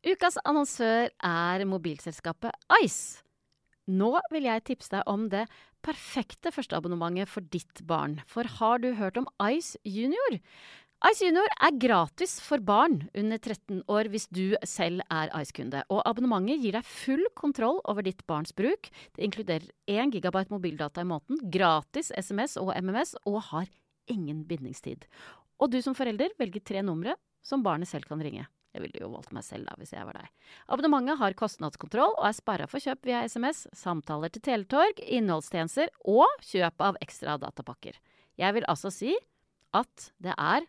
Ukas annonsør er mobilselskapet Ice. Nå vil jeg tipse deg om det perfekte førsteabonnementet for ditt barn. For har du hørt om Ice Junior? Ice Junior er gratis for barn under 13 år hvis du selv er Ice-kunde. Og abonnementet gir deg full kontroll over ditt barns bruk. Det inkluderer 1 gigabyte mobildata i måneden, gratis SMS og MMS, og har ingen bindingstid. Og du som forelder velger tre numre som barnet selv kan ringe. Jeg ville jo valgt meg selv da, hvis jeg var deg. Abonnementet har kostnadskontroll og er sperra for kjøp via SMS, samtaler til Teletorg, innholdstjenester og kjøp av ekstra datapakker. Jeg vil altså si at det er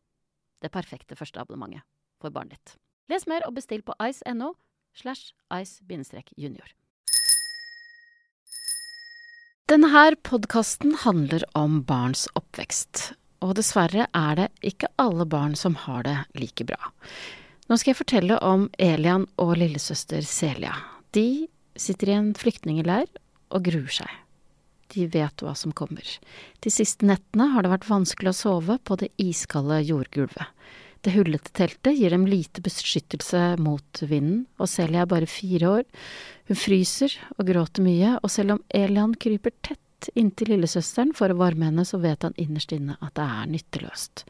det perfekte første abonnementet for barnet ditt. Les mer og bestill på ice.no slash ice-junior. Denne podkasten handler om barns oppvekst, og dessverre er det ikke alle barn som har det like bra. Nå skal jeg fortelle om Elian og lillesøster Celia. De sitter i en flyktningleir og gruer seg. De vet hva som kommer. De siste nettene har det vært vanskelig å sove på det iskalde jordgulvet. Det hullete teltet gir dem lite beskyttelse mot vinden, og Celia er bare fire år. Hun fryser og gråter mye, og selv om Elian kryper inntil lillesøsteren for å varme henne, så vet han innerst inne at det er nytteløst.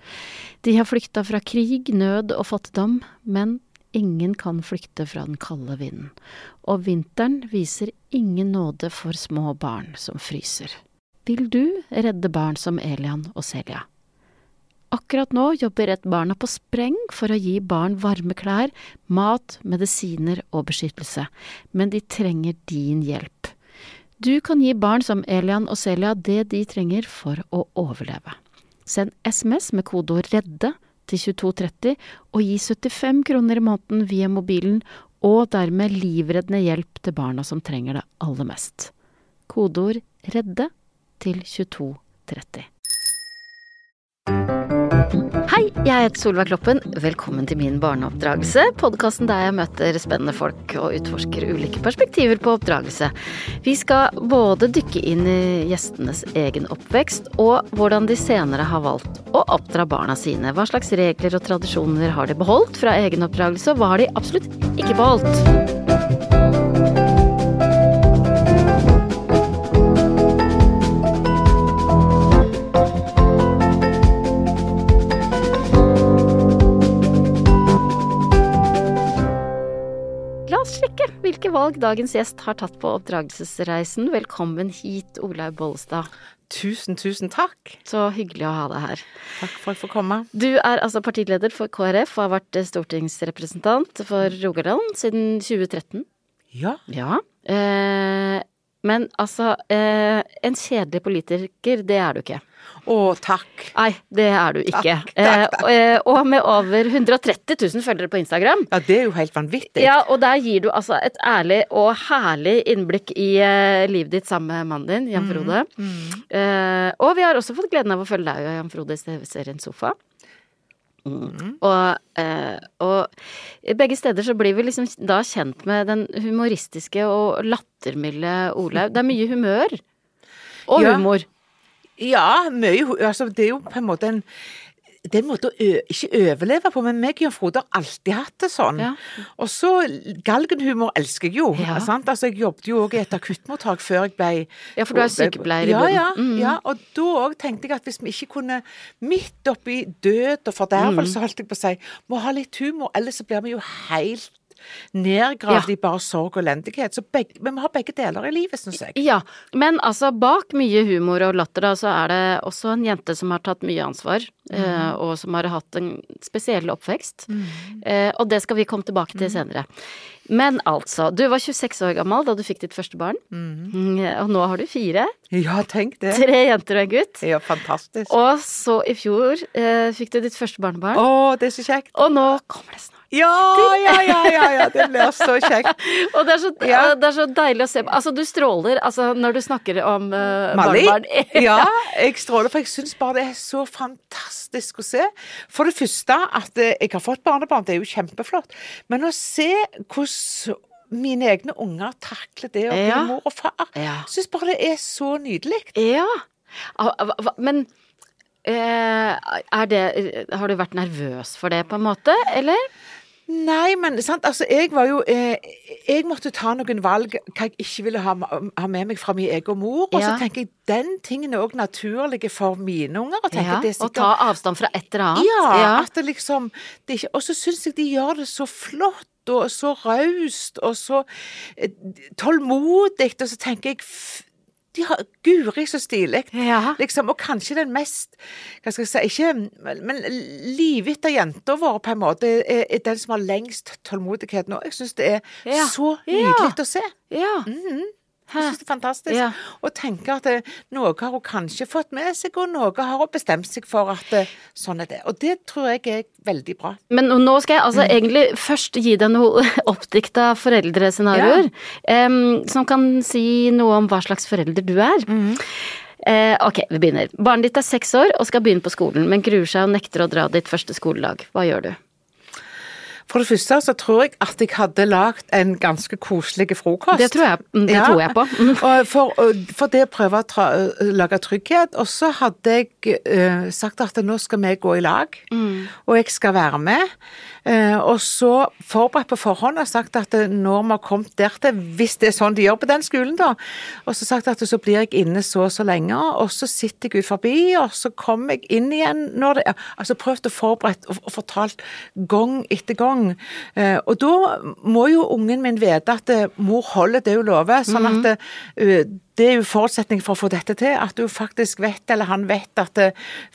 De har flykta fra krig, nød og fattigdom, men ingen kan flykte fra den kalde vinden. Og vinteren viser ingen nåde for små barn som fryser. Vil du redde barn som Elian og Celia? Akkurat nå jobber Redd Barna på spreng for å gi barn varme klær, mat, medisiner og beskyttelse, men de trenger din hjelp. Du kan gi barn som Elian og Celia det de trenger for å overleve. Send SMS med kodeord REDDE til 2230 og gi 75 kroner i måneden via mobilen, og dermed livreddende hjelp til barna som trenger det aller mest. Kodeord REDDE til 2230. Hei, jeg heter Solveig Kloppen. Velkommen til min barneoppdragelse. Podkasten der jeg møter spennende folk og utforsker ulike perspektiver på oppdragelse. Vi skal både dykke inn i gjestenes egen oppvekst, og hvordan de senere har valgt å oppdra barna sine. Hva slags regler og tradisjoner har de beholdt fra egen oppdragelse, og hva har de absolutt ikke beholdt? Hvilke valg dagens gjest har tatt på oppdragelsesreisen. Velkommen hit, Olaug Bollestad. Tusen, tusen takk. Så hyggelig å ha deg her. Takk for at jeg får komme. Du er altså partileder for KrF og har vært stortingsrepresentant for Rogaland siden 2013. Ja. Ja. Eh, men altså, eh, en kjedelig politiker, det er du ikke. Å, takk. Nei, det er du ikke. Takk, takk, takk. Eh, og med over 130 000 følgere på Instagram. Ja, det er jo helt vanvittig. Ja, og der gir du altså et ærlig og herlig innblikk i eh, livet ditt sammen med mannen din, Jan Frode. Eh, og vi har også fått gleden av å følge deg og Jan Frode i TV-serien Sofa. Mm. Og, eh, og begge steder så blir vi liksom da kjent med den humoristiske og lattermilde Olaug. Det er mye humør. Og humor. Ja, mye Altså, det er jo på en måte en det er en måte å ikke overleve på, men meg og Frode har alltid hatt det sånn. Ja. Og så galgenhumor elsker jeg jo. Ja. Sant? Altså, jeg jobbet jo òg i et akuttmottak før jeg ble Ja, for du er sykepleier i ja, bunnen. ja, Mm. ja, og da òg tenkte jeg at hvis vi ikke kunne, midt oppi død og fordervelse, Mm. holdt jeg på å si, må ha litt humor, ellers så blir vi jo helt nedgravd Ja. i bare sorg og elendighet. Så begge, vi har begge deler i livet, syns jeg. Ja, men altså bak mye humor og latter da, så er det også en jente som har tatt mye ansvar, eh, og som har hatt en spesiell oppvekst. Eh, og det skal vi komme tilbake til senere. Men altså, du var 26 år gammel da du fikk ditt første barn, Mm, og nå har du fire. Ja, tenk det. Tre jenter og en gutt. Ja, fantastisk. Og så i fjor eh, fikk du ditt første barnebarn. Å, det er så kjekt. Og nå kommer det snart. Ja, ja, ja, ja, ja, det blir så kjekt. Og det er, så, Ja. det er så deilig å se. Altså, du stråler altså, når du snakker om uh, Mali? barnebarn. Ja, jeg stråler, for jeg syns bare det er så fantastisk å se. For det første at eh, jeg har fått barnebarn, det er jo kjempeflott. Men å se hvordan mine egne unger takler det å bli Ja. mor og far, Ja. syns bare det er så nydelig. Ja. Men eh, er det Har du vært nervøs for det, på en måte, eller? Nei, men sant, altså, jeg var jo eh, Jeg måtte ta noen valg hva jeg ikke ville ha, ha med meg fra min egen mor. Og så tenker jeg den tingen er òg naturlig for mine unger. Og, Ja, det er og sikkert- ta avstand fra et eller annet. Ja, at det liksom det ikke, Og så syns jeg de gjør det så flott. Og så raust og så eh, tålmodig. Og så tenker jeg de har Guri, så stilig. Ja. Liksom, og kanskje den mest Hva skal jeg si ikke, Men, livet av jenta vår på en måte er, er den som har lengst tålmodighet nå. Jeg syns det er Ja. så Ja. nydelig å se. Ja. Jeg synes det er fantastisk. Ja. Og tenke at det, noe har hun kanskje fått med seg, og noe har hun bestemt seg for at det, sånn er det. Og det tror jeg er veldig bra. Men nå skal jeg altså Mm. egentlig først gi deg noe oppdikta foreldrescenarioer, em, som kan si noe om hva slags forelder du er. Mm. Uh, ok, vi begynner. Barnet ditt er seks år og skal begynne på skolen, men gruer seg og nekter å dra ditt første skoledag. Hva gjør du? For det første så tror jeg at jeg hadde lagd en ganske koselig frokost. Det tror jeg, mm, det Ja. tror jeg på. Mm. For, for det å prøve å tra, lage trygghet. Og så hadde jeg uh, sagt at nå skal vi gå i lag, Mm. og jeg skal være med. Uh, og så forberedt på forhånd og sagt at eh, når vi har kommet der til, hvis det er sånn de gjør på den skolen, da, og så sagt at så blir jeg inne så og så lenge, og så sitter jeg ut forbi, og så kommer jeg inn igjen når det er Altså prøvd å forberede og, og fortalt gang etter gang. Eh, og da må jo ungen min vite at eh, mor holder det hun lover, sånn at det, eh, det er jo forutsetning for å få dette til, at du faktisk vet, eller han vet, at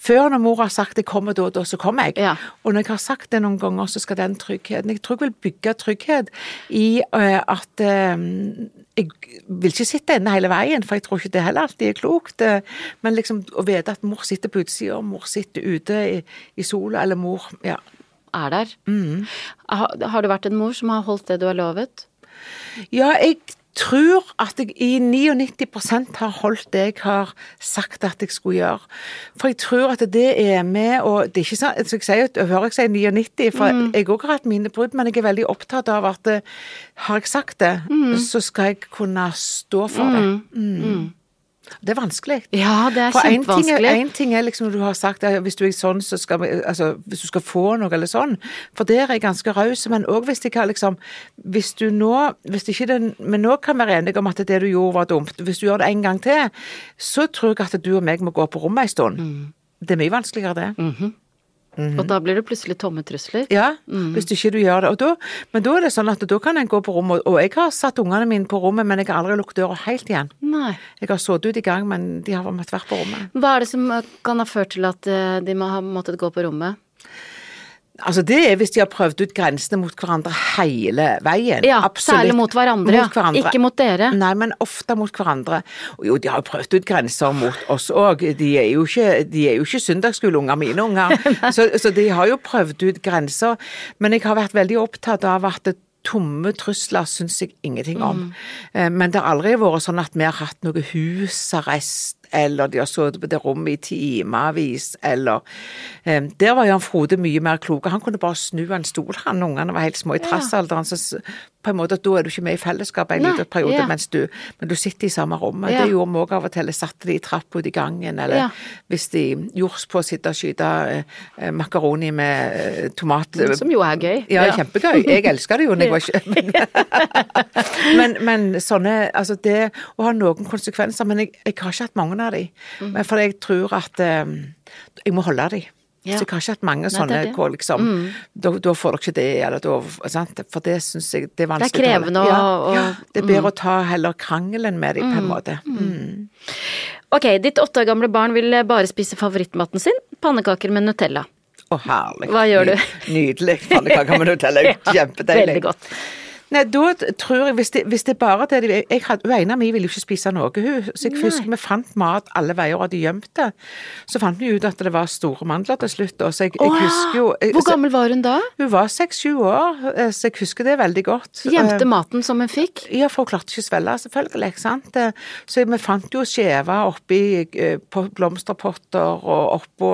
før når mor har sagt 'jeg kommer da, da så kommer jeg', Ja. og når jeg har sagt det noen ganger, så skal den tryggheten Jeg tror jeg vil bygge trygghet i at jeg vil ikke sitte inne hele veien, for jeg tror ikke det heller alltid er klokt. Men liksom å vite at mor sitter på utsida, mor sitter ute i, i sola, eller mor Ja. Er der? Mm. Har, har du vært en mor som har holdt det du har lovet? Ja, jeg tror at jeg i 99% har holdt det jeg har sagt at jeg skulle gjøre. For jeg tror at det er med og det er ikke sånn, så jeg sier, jeg hører jeg sier 99, for jeg òg har hatt mine brudd, men jeg er veldig opptatt av at eh, har jeg sagt det, så skal jeg kunne stå for det. Mm. Det er vanskelig. Ja, det er For ting, kjempevanskelig. en ting er liksom du har sagt at hvis du er sånn, så skal vi Altså, hvis du skal få noe eller sånn. For der er jeg ganske raus. Men òg hvis jeg har liksom Hvis du nå hvis ikke den, Men nå kan vi være enige om at det du gjorde, var dumt. Hvis du gjør det en gang til, så tror jeg at du og meg må gå på rommet en stund. Mm. Det er mye vanskeligere, det. Og da blir det plutselig tomme trusler. Ja, hvis ikke du gjør det. Da, men da er det sånn at da kan en gå på rommet, og jeg har satt ungene mine på rommet, men jeg har aldri lukket døra helt igjen. Nei. Jeg har sittet ut i gang, men de har måttet være på rommet. Hva er det som kan ha ført til at eh, de må ha måttet gå på rommet? Altså Det er hvis de har prøvd ut grensene mot hverandre hele veien. Ja, Absolutt. særlig mot hverandre, ja. Ikke mot dere. Nei, men ofte mot hverandre. Jo, de har jo prøvd ut grenser mot oss òg. De er jo ikke, de er jo ikke søndagsskoleunger, mine unger. så, så de har jo prøvd ut grenser. Men jeg har vært veldig opptatt av at det Tomme trusler syns jeg ingenting om. Mm. Eh, Men det har aldri vært sånn at vi har hatt noe husarrest, eller de har sittet på det rommet i timevis, eller um, Der var Jan Frode mye mer klok. Han kunne bare snu en stol, han. Ungene var helt små i trassalderen. Så på en måte, da er du ikke med i fellesskapet en liten periode, ja. mens du, men du sitter i samme rommet. Ja. Det gjorde vi òg av og til. Satte de i trappa ut i gangen, eller Ja. hvis de gjorde på å sitte og skyte eh, eh, makaroni med eh, tomat Som jo er gøy. ja, kjempegøy. Jeg elsker det jo når jeg var ikke men, men sånne Altså, det å ha noen konsekvenser Men jeg, jeg har ikke hatt mange av de. Mm. Men for jeg tror at eh, jeg må holde de. Ja. Så jeg har ikke hatt mange det er sånne det. Mm. hvor liksom da, da får dere ikke det, eller da sant? For det syns jeg det er vanskelig. Det er krevende å- ja, ja, Det er bedre å ta heller krangelen med dem, på en måte. Mm. Ok, ditt åtte år gamle barn vil bare spise favorittmaten sin, pannekaker med Nutella. Å, herlig. Hva gjør du? Nydelig. Pannekaker med Nutella. Kjempedeilig. Veldig godt. Nei, da tror jeg, hvis det, hvis det er bare det jeg hadde, av mi ville jo ikke spise noe, hun. Så jeg husker vi fant mat alle veier og hadde gjemt det. Så fant vi ut at det var store mandler til slutt. Og så jeg, jeg husker jo jeg, Hvor gammel var hun da? Hun var seks-sju år, eh, så jeg husker det veldig godt. Gjemte Eh, maten som hun fikk? ja, for hun klarte ikke å svelge, selvfølgelig. sant? Eh, Så vi fant jo skjever oppi på blomsterpotter og oppå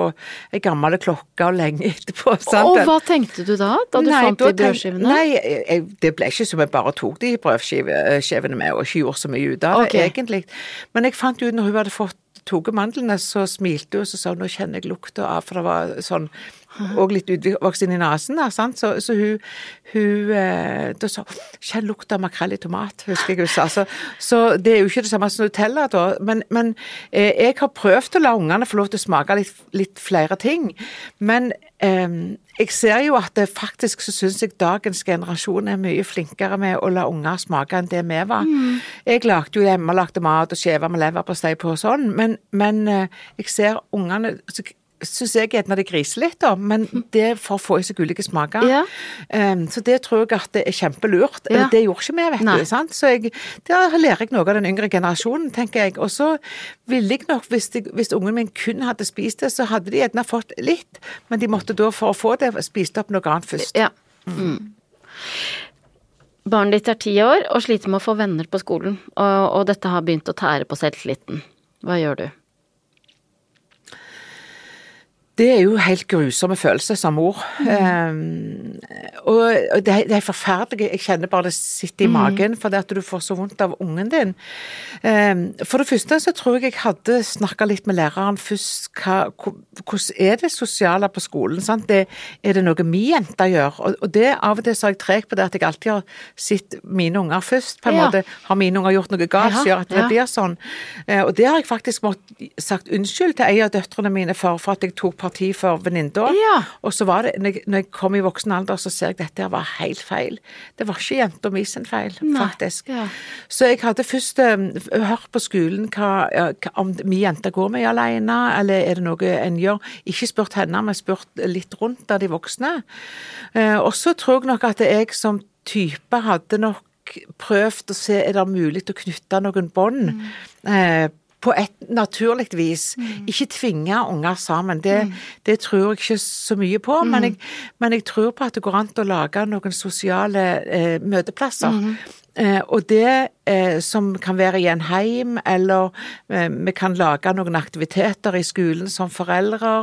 ei gammel klokke og lenge etterpå. sant? Og hva tenkte du da, da du Nei, fant de brødskivene? Nei, jeg, det ble ikke som jeg bare tok de brødskivene med og ikke gjorde så mye ut av det, okay. egentlig. Men jeg fant ut når hun hadde fått tatt mandlene, så smilte hun og så sa hun, nå kjenner jeg lukta av For det var sånn og litt utvoksen i nesen, da, sant? så, så hun, hun eh, Da sa hun 'Kjenn lukta makrell i tomat', husker jeg hun sa. Så, så det er jo ikke det samme som Nutella, da. Men, men eh, jeg har prøvd å la ungene få lov til å smake litt, litt flere ting. Men eh, jeg ser jo at det faktisk så syns jeg dagens generasjon er mye flinkere med å la unger smake enn det vi var. Mm. Jeg lagde jo hjemme lagde mat og skjeva med leverpostei på og sånn, men, men eh, jeg ser ungene Syns jeg gjerne det griser litt, da, men det å få i seg ulike smaker. Ja. Um, så det tror jeg at det er kjempelurt. Ja. Det gjorde ikke vi, vet Nei. du. sant? Så jeg, der lærer jeg noe av den yngre generasjonen, tenker jeg. Og så ville jeg nok, hvis, de, hvis ungen min kun hadde spist det, så hadde de gjerne fått litt, men de måtte da for å få det spist opp noe annet først. Ja. Mm. Barnet ditt er ti år og sliter med å få venner på skolen, og, og dette har begynt å tære på selvtilliten. Hva gjør du? Det er jo helt grusomme følelser som mor. Um, og det, det er forferdelig. Jeg kjenner bare det sitter i magen fordi at du får så vondt av ungen din. Um, for det første så tror jeg jeg hadde snakka litt med læreren først. Hva, hvordan er det sosiale på skolen? Sant? Det, er det noe mi jente gjør? Og, og det av og til så er jeg treg på det at jeg alltid har sett mine unger først. på en Ja. måte. Har mine unger gjort noe galt som gjør at det ja. blir sånn? Uh, og det har jeg faktisk måttet sagt unnskyld til en av døtrene mine for, for at jeg tok parti for venninna. Ja. Og så var det, når jeg, kom i voksen alder, så ser jeg at dette var helt feil. Det var ikke jenta mi sin feil, Nei, faktisk. ja. Så jeg hadde først um, hørt på skolen hva, om mi jente går med alene, eller er det noe en gjør. Ikke spurt henne, men spurt litt rundt av de voksne. Uh, og så tror jeg nok at jeg som type hadde nok prøvd å se er det mulig å knytte noen bånd. Eh, på et naturlig vis. Ikke tvinge unger sammen. Det, det tror jeg ikke så mye på, men, jeg, men jeg tror på at det går an å lage noen sosiale eh, møteplasser. Eh, og det eh, som kan være i en heim, eller eh, vi kan lage noen aktiviteter i skolen som foreldre.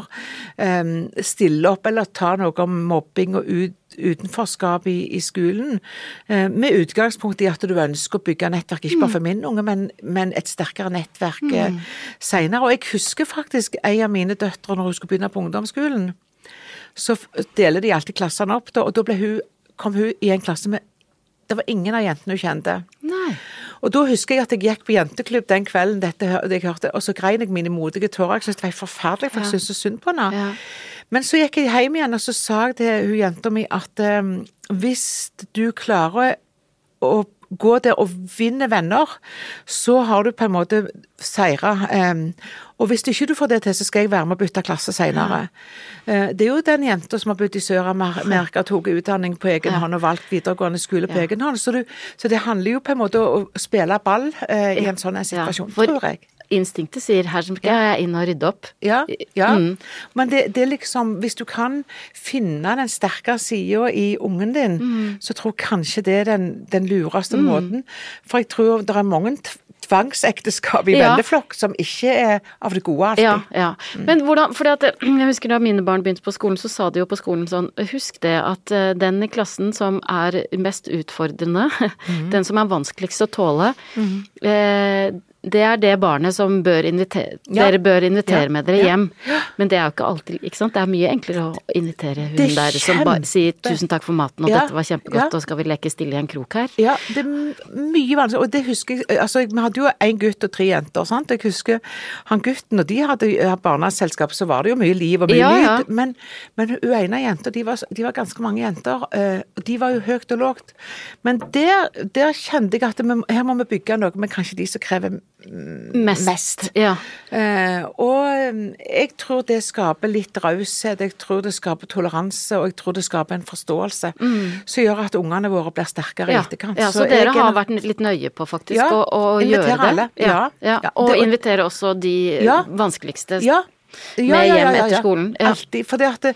Stille opp eller ta noe om mobbing og ut, utenforskap i, i skolen. Eh, med utgangspunkt i at du ønsker å bygge nettverk, ikke bare for min unge, men, men et sterkere nettverk mm. seinere. Og jeg husker faktisk en av mine døtre når hun skulle begynne på ungdomsskolen. Så deler de alltid klassene opp, og da ble hun, kom hun i en klasse med Det var ingen av jentene hun kjente. Nei. Og da husker jeg at jeg gikk på jenteklubb den kvelden dette jeg hørte, og så grein jeg mine modige tårer. Jeg syntes det var forferdelig, for jeg syntes så synd på henne. Ja. Men så gikk jeg hjem igjen, og så sa jeg til hun jenta mi at um, hvis du klarer å gå der og vinne venner, så har du på en måte seira. Eh, og hvis ikke du får det til, så skal jeg være med og bytte klasse senere. Ja. det er jo den jenta som har bodd i Sør-Amerika, tok utdanning på egen hånd og valgt videregående skole på Ja. egen hånd. Så, du, så det handler jo på en måte om å spille ball eh, i en sånn Ja, situasjon, tror jeg. Instinktet sier 'her skal jeg inn og rydde opp'. Ja, ja. Mm. men det, det er liksom Hvis du kan finne den sterkere sida i ungen din, Mm. så tror jeg kanskje det er den, den lureste måten. For jeg tror det er mange tvangsekteskap i Ja. venneflokk som ikke er av det gode alltid. Ja, ja. Men hvordan fordi at Jeg husker da mine barn begynte på skolen, så sa de jo på skolen sånn Husk det at eh, den i klassen som er mest utfordrende, den som er vanskeligst å tåle, eh, det er det barnet som bør invitere Ja. Dere bør invitere Ja. med dere Ja. hjem. Men det er jo ikke alltid Ikke sant? Det er mye enklere å invitere hun er der som bare sier 'tusen takk for maten', og. 'dette var kjempegodt', og 'skal vi leke stille i en krok her'? Ja, det er mye vanskelig. Og det husker jeg Altså, vi hadde jo én gutt og tre jenter, sant. Jeg husker han gutten, og de hadde barneselskap, så var det jo mye liv og mye lyd. Men, men hun ene jenta, de var, de var ganske mange jenter, eh, og de var jo høyt og lågt. Men der, der kjente jeg at vi, her må vi bygge noe med kanskje de som krever Mest. mest. Ja. Eh, og eh, jeg tror det skaper litt raushet, jeg tror det skaper toleranse, og jeg tror det skaper en forståelse som gjør at ungene våre blir sterkere i Ja, etterkant. ja, så, så dere har vært litt nøye på faktisk Ja, å, å gjøre det. alle. Ja, ja. Og Det- invitere også de vanskeligste ja. Ja, med hjem etter skolen. Alltid. For det at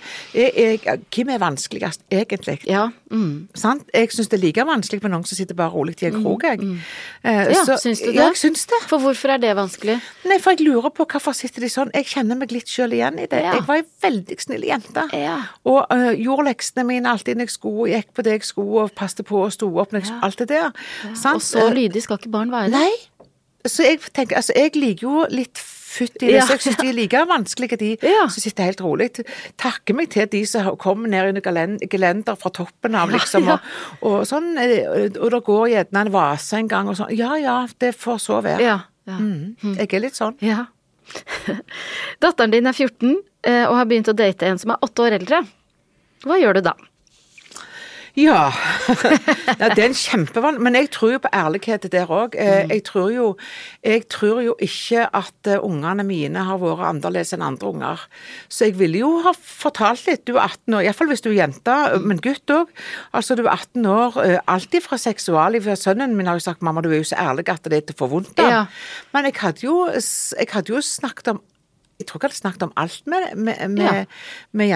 hvem er vanskeligst, egentlig? Ja, mm. Sant? Jeg syns det er like vanskelig med noen som sitter bare rolig i en krok, jeg. Mm. ja så- syns du det? Ja, jeg syns det. For hvorfor er det vanskelig? Nei, for jeg lurer på hvorfor sitter de sånn. Jeg kjenner meg litt sjøl igjen i det. Ja. Jeg var ei veldig snill jente. Ja. Og uh, gjorde leksene mine alltid når jeg skulle, gikk på det jeg skulle, og passet på og sto opp når jeg Ja. Alt det der. Sant? Og så Eh, lydig skal ikke barn være. Nei. Så jeg tenker, altså jeg liker jo litt født i det. Ja. Så jeg syns de er like vanskelige, de Ja. som sitter helt rolig. Takker meg til de som kommer ned under gelen- gelender fra toppen av, liksom. Ja. Og, og sånn, eh, og det går gjerne en vase en gang, og sånn. Ja ja, det får så være. Ja. ja. Mm. Jeg er litt sånn. ja. Datteren din er 14 eh, og har begynt å date en som er åtte år eldre. Hva gjør du da? Ja. ja det er en kjempevann. Men jeg tror jo på ærlighet der òg. Jeg, tror jo- jeg tror jo ikke at eh, ungene mine har vært annerledes enn andre unger. Så jeg ville jo ha fortalt litt. Du er 18 år, iallfall hvis du er jente, men gutt òg. Altså, du er 18 år. eh, Alltid fra seksualliv. Sønnen min har jo sagt 'mamma, du er jo så ærlig at det er til å få vondt av'. Ja. Men jeg hadde, jo, jeg hadde jo snakket om Jeg tror ikke jeg hadde snakket om alt med, med, med, Ja. med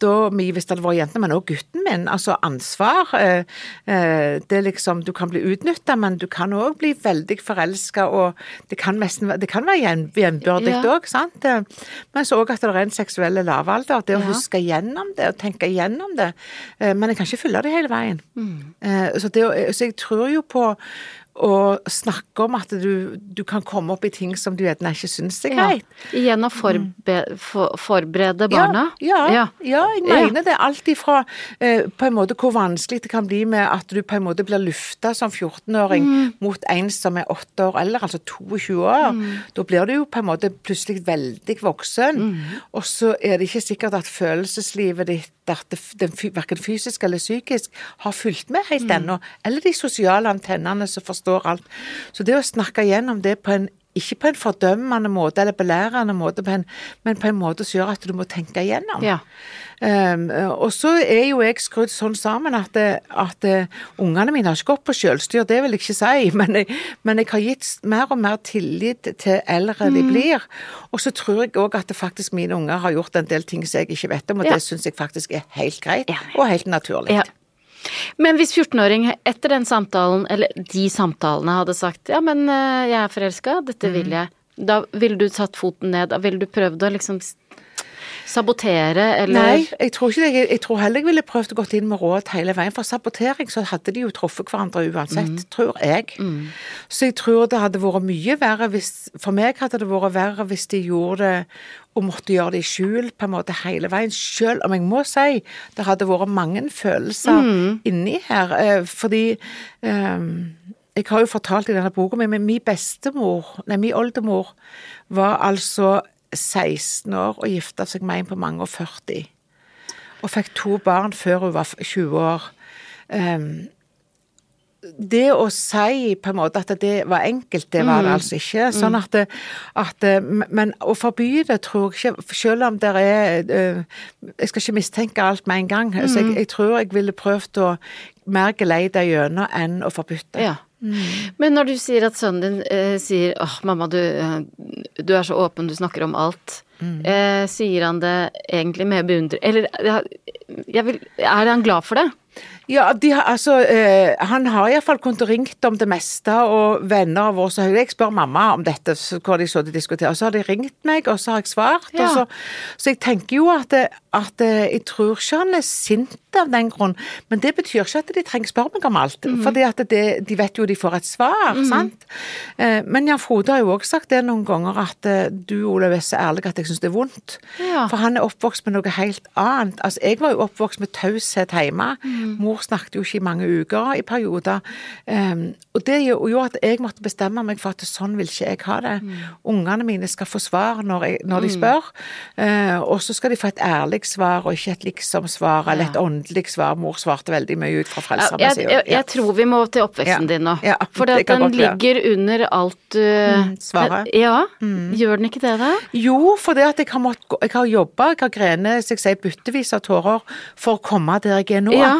jenta mi, hvis det hadde vært jente, men også gutten min. Altså ansvar. Eh, eh, det er liksom Du kan bli utnytta, men du kan òg bli veldig forelska, og det kan, nesten, det kan være gjen- jevnbyrdig Ja. òg, sant. Men så òg at det er en seksuell lavalder. Det å Ja. huske gjennom det, og tenke gjennom det. Eh, Men jeg kan ikke fylle det hele veien. Mm. Så, det, så jeg tror jo på å snakke om at du, du kan komme opp i ting som du gjerne ikke syns er Ja. Igjen å forbe for, forberede barna? Ja, ja, ja. jeg mener det. Alt ifra eh, på en måte hvor vanskelig det kan bli med at du på en måte blir lufta som 14-åring Mm. mot en som er 8 år eller altså 22 år. Mm. Da blir du jo på en måte plutselig veldig voksen. Mm. Og så er det ikke sikkert at følelseslivet ditt at den, hverken fysisk eller psykisk har fulgt med helt Mm. ennå. Eller de sosiale antennene som forstår alt. Så det å snakke gjennom det på en ikke på en fordømmende måte eller belærende måte, men på en måte som gjør at du må tenke igjennom. Ja. Um, og så er jo jeg skrudd sånn sammen at, at eh, ungene mine har ikke gått på selvstyr, det vil jeg ikke si, men jeg, men jeg har gitt mer og mer tillit til eldre Mm. de blir. Og så tror jeg òg at faktisk mine unger har gjort en del ting som jeg ikke vet om, og Ja. det syns jeg faktisk er helt greit og helt naturlig. Ja. Men hvis 14-åring etter den samtalen, eller de samtalene, hadde sagt ja, men eh, jeg er forelska, dette Mm. vil jeg, da ville du satt foten ned, da ville du prøvd å liksom sabotere, eller Nei, jeg tror ikke det. Jeg, tror heller jeg ville prøvd å gått inn med råd hele veien. For sabotering så hadde de jo truffet hverandre uansett, Mm. tror jeg. Så jeg tror det hadde vært mye verre hvis For meg hadde det vært verre hvis de gjorde det og måtte gjøre det i skjul på en måte hele veien. Selv om jeg må si det hadde vært mange følelser Mm. inni her. eh, Fordi um, jeg har jo fortalt i denne boka mi, men min bestemor, nei, min oldemor, var altså 16 år og gifta seg med en på mange og 40. Og fikk to barn før hun var 20 år. Um, det å si på en måte at det var enkelt, det var det altså ikke. Sånn at, at Men å forby det tror jeg ikke Selv om det er eh, Jeg skal ikke mistenke alt med en gang. Så jeg, jeg tror jeg ville prøvd å mer geleide gjennom enn å forbytte. Ja. Men når du sier at sønnen din eh, sier åh, mamma, du, eh, du er så åpen, du snakker om alt. Eh, sier han det egentlig med beundring Eller jeg vil, er han glad for det? Ja, de har, altså, eh, Han har iallfall kunnet ringt om det meste, og venner av oss Jeg spør mamma om dette, så hvor de så de diskuterer. Så har de ringt meg, og så har jeg svart. Ja. Og så, så jeg tenker jo at, det- at eh, jeg tror ikke han er sint av den grunn, men det betyr ikke at de trenger spørre meg om alt. Mm. at de vet jo de får et svar, sant. Eh, men Jan Frode har jo også sagt det noen ganger, at eh, du Olav er så ærlig at jeg syns det er vondt. Ja. For han er oppvokst med noe helt annet. Altså, jeg var jo oppvokst med taushet hjemme. Mm. Mor snakket jo ikke i mange uker i perioder. Um, og det gjorde at jeg måtte bestemme meg for at sånn vil ikke jeg ha det. Mm. Ungene mine skal få svar når, jeg, når de spør. Uh, og så skal de få et ærlig svar, og ikke et liksom-svar eller et åndelig svar. Mor svarte veldig mye ut fra Ja, Frelsesarmeen. jeg, jeg, jeg tror vi må til oppveksten Ja. din nå. Ja, For den ligger under alt du Mm, svaret. Ja. Gjør den ikke det, da? Jo, for det at jeg har, måttet jeg har jobba, jeg har grenet så jeg sier, byttevis av tårer for å komme der jeg er nå. Ja.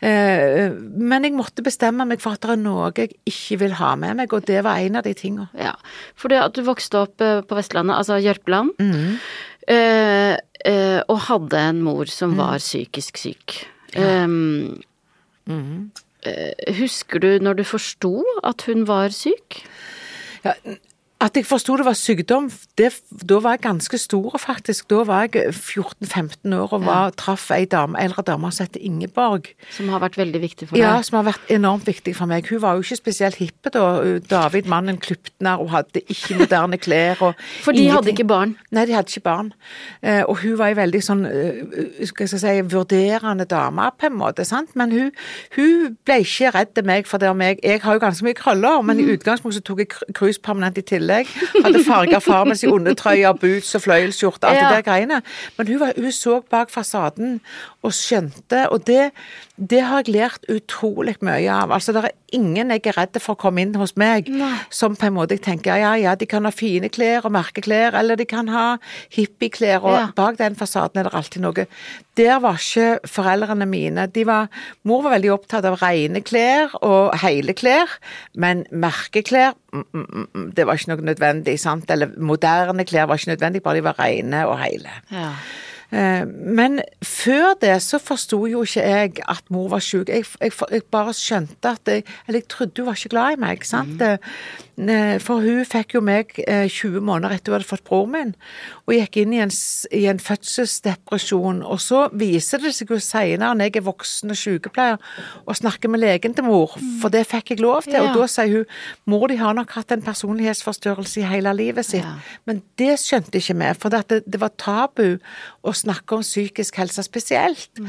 Eh, men jeg måtte bestemme meg for at det er noe jeg ikke vil ha med meg, og det var en av de tingene. Ja. For det at du vokste opp eh, på Vestlandet, altså Jørpeland, Mm. eh, og hadde en mor som Mm. var psykisk syk. Um, Mm. husker du når du forsto at hun var syk? Ja, At jeg forsto det var sykdom, det, da var jeg ganske stor, faktisk. Da var jeg 14-15 år og var, traff ei dame, eldre dame som heter Ingeborg. Som har vært veldig viktig for deg? Ja, som har vært enormt viktig for meg. Hun var jo ikke spesielt hippe da. David, mannen, Kluptner, og hadde ikke moderne klær. Og for de hadde ikke barn? Nei, de hadde ikke barn. Eh, og hun var ei veldig sånn, eh, skal jeg si, vurderende dame, på en måte. sant? Men hun, hun ble ikke redd meg for det om jeg Jeg har jo ganske mye krøller, men i mm. utgangspunktet tok jeg cruise permanent i tillegg tillegg. Hadde farga far med sin undertrøye, boots og fløyelsskjorte, alt ja. det der greiene. Men hun, var, hun, så bak fasaden og skjønte, og det, det har jeg lært utrolig mye av. Altså, det er ingen jeg er redd for å komme inn hos meg, Nei. som på en måte jeg tenker ja, ja, de kan ha fine klær og merkeklær, eller de kan ha hippieklær, og ja. bak den fasaden er det alltid noe. Der var ikke foreldrene mine. De var, mor var veldig opptatt av rene klær og hele klær, men merkeklær det var ikke noe nødvendig. sant? Eller moderne klær var ikke nødvendig, bare de var rene og hele. Ja. Eh, men før det så forsto jo ikke jeg at mor var syk. Jeg, jeg, jeg, bare skjønte at jeg, Eller jeg trodde hun var ikke glad i meg. sant? Mm. For hun fikk jo meg 20 måneder etter hun hadde fått broren min, og gikk inn i en, i en fødselsdepresjon. Og så viser det seg jo seinere, når jeg er voksen og sykepleier, å snakke med legen til mor, for det fikk jeg lov til. Ja. Og da sier hun mor de har nok hatt en personlighetsforstørrelse i hele livet sitt. Ja. Men det skjønte ikke vi, for det, det var tabu. å snakke om psykisk helse spesielt. Mm.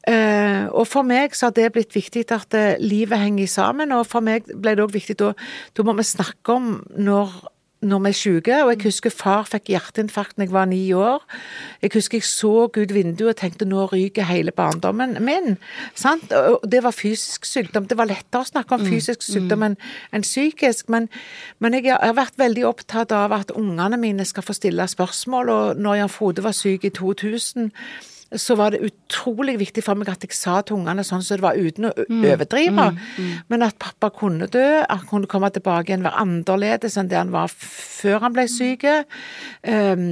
Uh, og for meg så har det blitt viktig at uh, livet henger sammen, og for meg ble det òg viktig da Da må vi snakke om når når vi er syke. Og jeg husker far fikk hjerteinfarkt da jeg var ni år. Jeg husker jeg så ut vinduet og tenkte nå ryker hele barndommen min. Sant? Og det var fysisk sykdom. Det var lettere å snakke om mm, fysisk sykdom enn en psykisk. Men, men, jeg har vært veldig opptatt av at ungene mine skal få stille spørsmål. Og når Jan Frode var syk i 2000 så var det utrolig viktig for meg at jeg sa til ungene sånn som så det var, uten å mm. overdrive. Mm. Mm. Men at pappa kunne dø, at han kunne komme tilbake igjen, være annerledes enn det han var før han ble mm. syk. Um,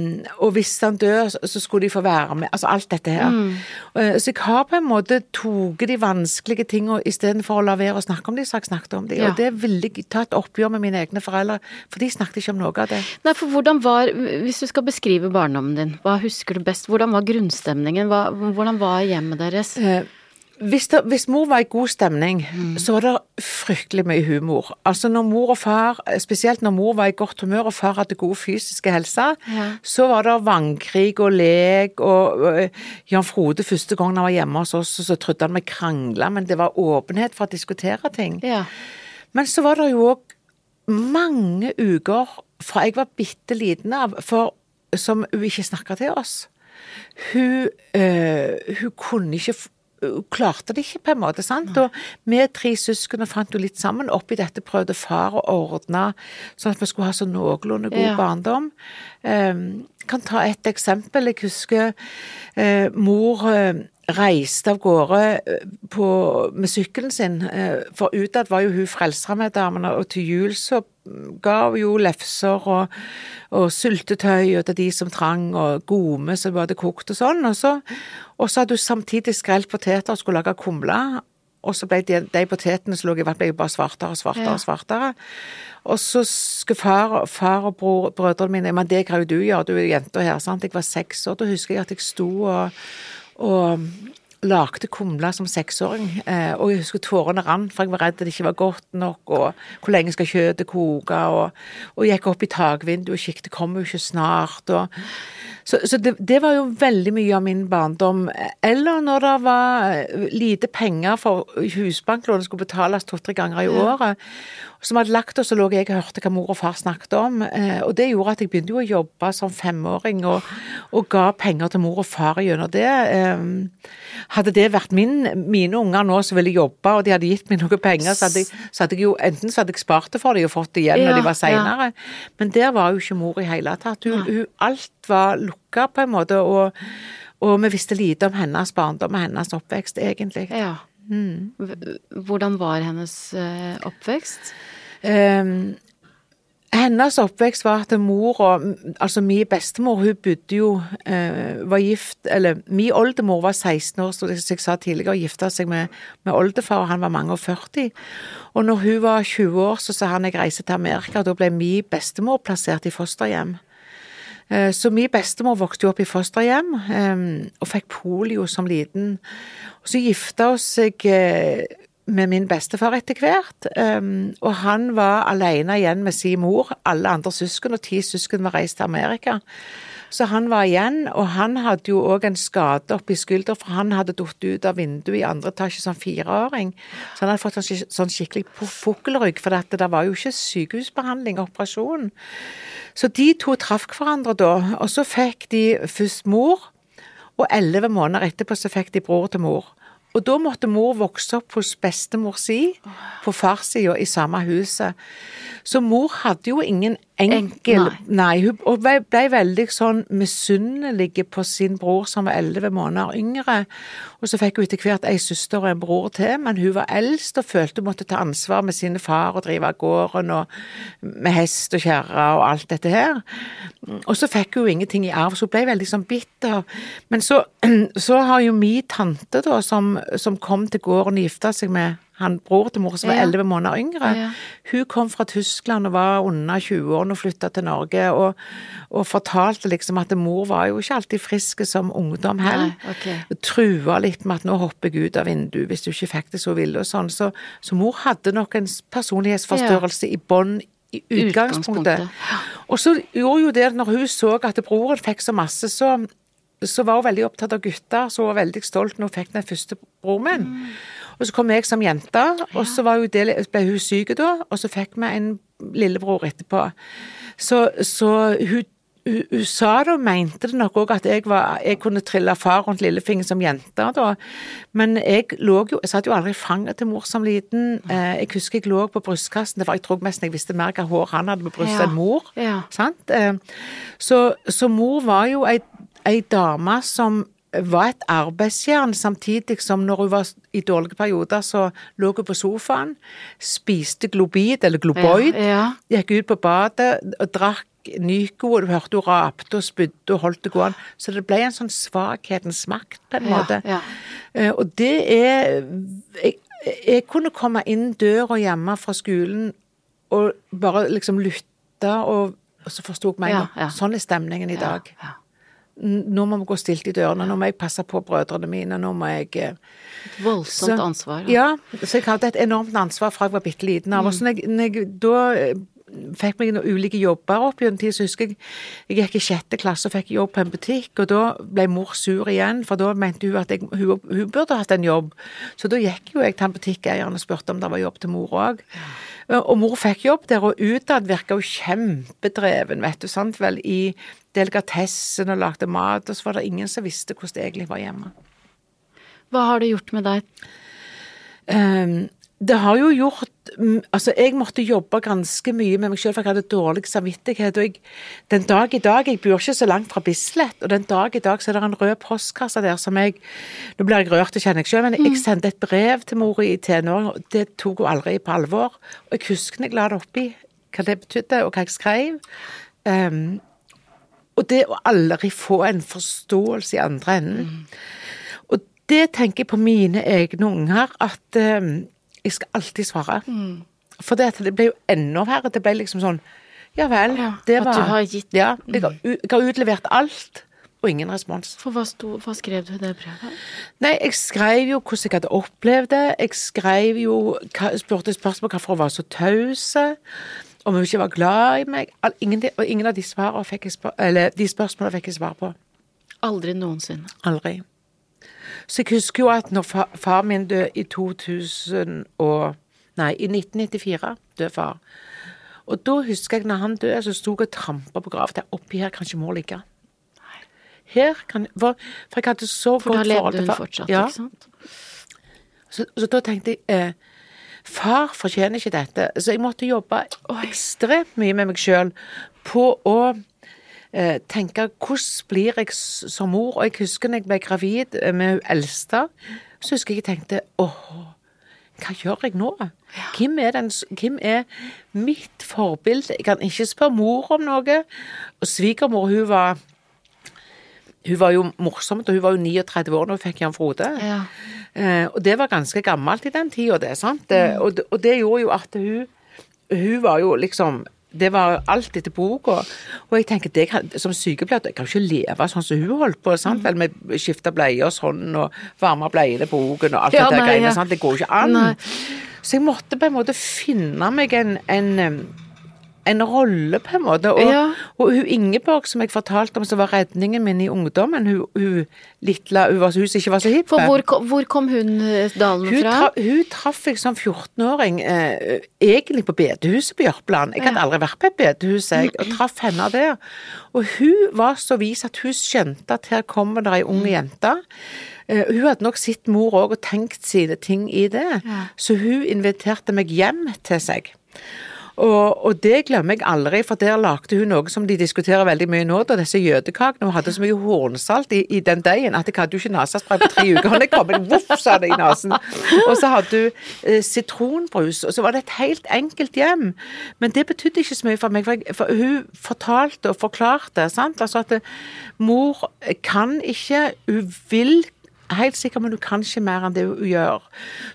og hvis han dør, så skulle de få være med. Altså alt dette her. Mm. Uh, så jeg har på en måte tatt de vanskelige tingene istedenfor å la være å snakke om de, så har jeg snakket om de. Ja. Og det vil jeg ta et oppgjør med mine egne foreldre, for de snakket ikke om noe av det. Nei, for hvordan var, Hvis du skal beskrive barndommen din, hva husker du best? Hvordan var grunnstemningen? Hva, hvordan var hjemmet deres? Eh, hvis, det, hvis, mor var i god stemning, mm. så var det fryktelig mye humor. Altså når mor og far, spesielt når mor var i godt humør og far hadde god fysiske helse, ja. så var det vannkrig og lek og uh, Jan Frode første gang han var hjemme hos oss, så trodde han vi krangla, men det var åpenhet for å diskutere ting. Ja. Men så var det jo òg mange uker fra jeg var bitte liten av, for, som hun ikke snakka til oss. Hun, øh, hun kunne ikke hun klarte det ikke, på en måte. sant? Og vi tre søsken fant jo litt sammen. Oppi dette prøvde far å ordne sånn at vi skulle ha så noenlunde god ja. barndom. Um, kan ta et eksempel. Jeg husker uh, mor uh, reiste av gårde på, med sykkelen sin. Uh, for utad var jo hun frelsere med damene og til jul så ga hun jo lefser og, og syltetøy til de som trang, og gome som var kokt og sånn. Og så, og så hadde hun samtidig skrelt poteter og skulle lage kumle. Og så ble de, de potetene som lå i vann, ble bare svartere og svartere. og svartere. Og så skulle far, far og bror, brødrene mine Men det kan jo du gjøre, du er jenta her. sant? Jeg var seks år. Da husker jeg at jeg sto og, og lagde kumle som seksåring, eh, og jeg husker tårene rant, for jeg var redd det ikke var godt nok, og hvor lenge skal kjøttet koke, og, og gikk opp i takvinduet og kikket, kommer jo ikke snart, og så, så det, det, var jo veldig mye av min barndom. Eller når det var lite penger for husbanklånet skulle betales to-tre ganger i året, som hadde lagt oss, så lå jeg og hørte hva mor og far snakket om. Eh, og det gjorde at jeg begynte jo å jobbe som femåring, og, og ga penger til mor og far gjennom det. Eh, hadde det vært min, mine unger nå som ville jobbe, og de hadde gitt meg noe penger, så hadde, jeg, så hadde jeg jo enten så hadde jeg spart det for dem og fått det igjen ja, når de var seinere. Ja. Men der var jo ikke mor i hele tatt. Hun, hun, alt var lukka på en måte, og, og vi visste lite om hennes barndom og hennes oppvekst, egentlig. Ja. Mm. Hvordan var hennes uh, oppvekst? Um, hennes oppvekst var at mor Altså min bestemor, hun bodde jo uh, Var gift Eller min oldemor var 16 år, som jeg sa tidligere, og gifta seg med, med oldefar, og han var mange og 40. Og når hun var 20 år, så sa han jeg reiser til Amerika, og da ble min bestemor plassert i fosterhjem. Eh, Så min bestemor vokste jo opp i fosterhjem eh, og fikk polio som liten. Og så gifta hun seg eh, med min bestefar etter hvert, og han var alene igjen med sin mor. Alle andre søsken og ti søsken var reist til Amerika. Så han var igjen, og han hadde jo òg en skade oppi skuldra, for han hadde falt ut av vinduet i andre etasje som fireåring. Så han hadde fått sånn, sånn skikkelig fuglerygg, for det, det var jo ikke sykehusbehandling, og operasjon. Så de to traff hverandre da, og så fikk de først mor, og elleve måneder etterpå så fikk de bror til mor. Og da måtte mor vokse opp hos bestemor si, på farssida i samme huset. Så mor hadde jo ingen enkel nei. Nei, hun ble veldig sånn misunnelig på sin bror som var elleve måneder yngre. Og så fikk hun etter hvert ei søster og en bror til, men hun var eldst og følte hun måtte ta ansvar med sine far og drive av gården og med hest og kjerre og alt dette her. Og så fikk hun ingenting i arv, så hun ble veldig sånn bitter. Men så, så har jo min tante, da, som, som kom til gården og gifta seg med han bror til mor som var Ja. elleve måneder yngre, Ja. hun kom fra Tyskland og var under 20 år og flytta til Norge, og, og fortalte liksom at mor var jo ikke alltid frisk som ungdom heller. Okay. ok. Trua litt med at nå hopper jeg ut av vinduet hvis du ikke fikk det så ville og sånn. Så, så mor hadde nok en personlighetsforstørrelse i bånn i utgangspunktet. Utgangspunktet, Og så gjorde jo det når hun så at broren fikk så masse, så, så var hun veldig opptatt av gutter, så hun var veldig stolt når hun fikk den første broren min. Og så kom jeg som jente, og så det, ble hun syk da, og så fikk vi en lillebror etterpå. Så, så hun, hun, hun sa da, mente det nok òg at jeg, var, jeg kunne trille far rundt lillefingeren som jente da, men jeg lå jo, jeg satt jo aldri i fanget til mor som liten. Eh, Jeg husker jeg lå på brystkassen, det var, jeg tror nesten jeg visste mer hva hår han hadde på brystet Ja. enn mor. Ja. Sant? Eh, Så, så mor var jo ei, ei dame som var et arbeidsjern, samtidig som når hun var i dårlige perioder, så lå hun på sofaen, spiste Globid, eller Globoid, Ja, gikk ut på badet og drakk Nyco, og du hørte hun rapte og spydde og holdt det gående. Så det ble en sånn svakhetens makt, på en Ja, måte. ja. Eh, Og det er jeg, jeg kunne komme inn døra hjemme fra skolen og bare liksom lytte, og, og så forsto jeg meg Ja, en gang. ja. Sånn er stemningen i dag. Ja. Nå må vi gå stilt i dørene, nå må jeg passe på brødrene mine, nå må jeg eh, Et voldsomt så- ansvar. Ja, så jeg hadde et enormt ansvar fra jeg var bitte liten av. Og så når jeg, når jeg da eh, fikk meg noen ulike jobber opp gjennom tid, så husker jeg jeg gikk i sjette klasse og fikk jobb på en butikk, og da ble mor sur igjen, for da mente hun at jeg, hun, hun burde hatt en jobb. Så da gikk jo jeg til en butikkeieren og spurte om det var jobb til mor òg. Og mor fikk jobb der, og utad virka hun kjempedreven, vet du, sant vel, i delikatessen og lagde mat, og så var det ingen som visste hvordan det egentlig var hjemme. Hva har det gjort med deg? Um, det har jo gjort mm, Altså, jeg måtte jobbe ganske mye med meg selv, for jeg hadde dårlig samvittighet. Og jeg, den dag i dag Jeg bor ikke så langt fra Bislett, og den dag i dag så er det en rød postkasse der som jeg Nå blir jeg rørt, det kjenner jeg selv, men jeg sendte et brev til mor i tenåring, det tok hun aldri på alvor. Og jeg husker jeg la det oppi, hva det betydde, og hva jeg skrev. Ehm, og det å aldri få en forståelse i andre enden. Og det tenker jeg på mine egne unger, at eh, jeg skal alltid svare. For det, det ble jo enda verre. Det ble liksom sånn Ja vel, Ja, det at du har gitt- Ja, jeg har, jeg har utlevert alt, og ingen respons. For hva, sto, hva skrev du i det brevet? Nei, jeg skrev jo hvordan jeg hadde opplevd det. Jeg skrev jo Spurte spørsmål hvorfor hun var så tause. Om hun ikke var glad i meg. Ingen, og ingen av de, spør, eller, de spørsmålene fikk jeg svar på. Aldri noensinne. Aldri. Så jeg husker jo at når far, far min døde i 2000 og Nei, i 1994 døde far. Og da husker jeg når han døde, så sto jeg og trampa på graven. Oppi her kan ikke mor ligge. Her kan For, for jeg hadde så For da godt forhold levde hun fortsatt, Ja. ikke sant? Så, så da tenkte jeg eh, Far fortjener ikke dette. Så jeg måtte jobbe ekstremt mye med meg sjøl på å eh, tenke hvordan blir jeg som mor? Og jeg husker når jeg ble gravid med hun eldste, så husker jeg jeg tenkte åh, hva gjør jeg nå? hvem er, den, hvem er mitt forbilde? Jeg kan ikke spørre mor om noe. Og svigermor, hun var hun var jo morsom, og hun var jo 39 år da hun fikk Jan Frode. Ja. Eh, og det var ganske gammelt i den tida, det. sant? Eh, og, det- og det gjorde jo at hun Hun var jo liksom det var alt etter boka. Og jeg tenker, det kan, som sykepleier jeg kan jo ikke leve sånn som hun holdt på. sant? Vel, med skifte bleier sånn, og varme bleiene på boken og alt Ja, det der nei, greiene. sant? Det går jo ikke an. Nei. Så jeg måtte på en måte finne meg en, en, en rolle, på en måte. Og, Ja. og hun Ingeborg som jeg fortalte om, som var redningen min i ungdommen, hun, hun, lille, hun, hun som ikke var så hipp. For hvor, kom- hvor kom hun eh, dalen Hun, fra? tra, hun traff jeg som 14-åring, eh, egentlig på bedehuset på Jørpeland. Jeg hadde aldri vært på et bedehus, jeg, og traff henne der. Og hun var så vis at hun skjønte at her kommer det ei ung jente. Uh, hun hadde nok sett mor òg og tenkt sine ting i det, Ja. så hun inviterte meg hjem til seg. Og, og det glemmer jeg aldri, for der lagde hun noe som de diskuterer veldig mye nå, da disse jødekakene. Hun hadde så mye hornsalt i, i den deigen at jeg hadde jo ikke nesespray på tre uker. Og jeg kom inn, voff, sa det i nesen. Og så hadde hun eh, sitronbrus, og så var det et helt enkelt hjem. Men det betydde ikke så mye for meg, for, jeg, for hun fortalte og forklarte, sant. Altså at eh, mor kan ikke, hun vil helt sikker, men du kan ikke mer enn det hun gjør.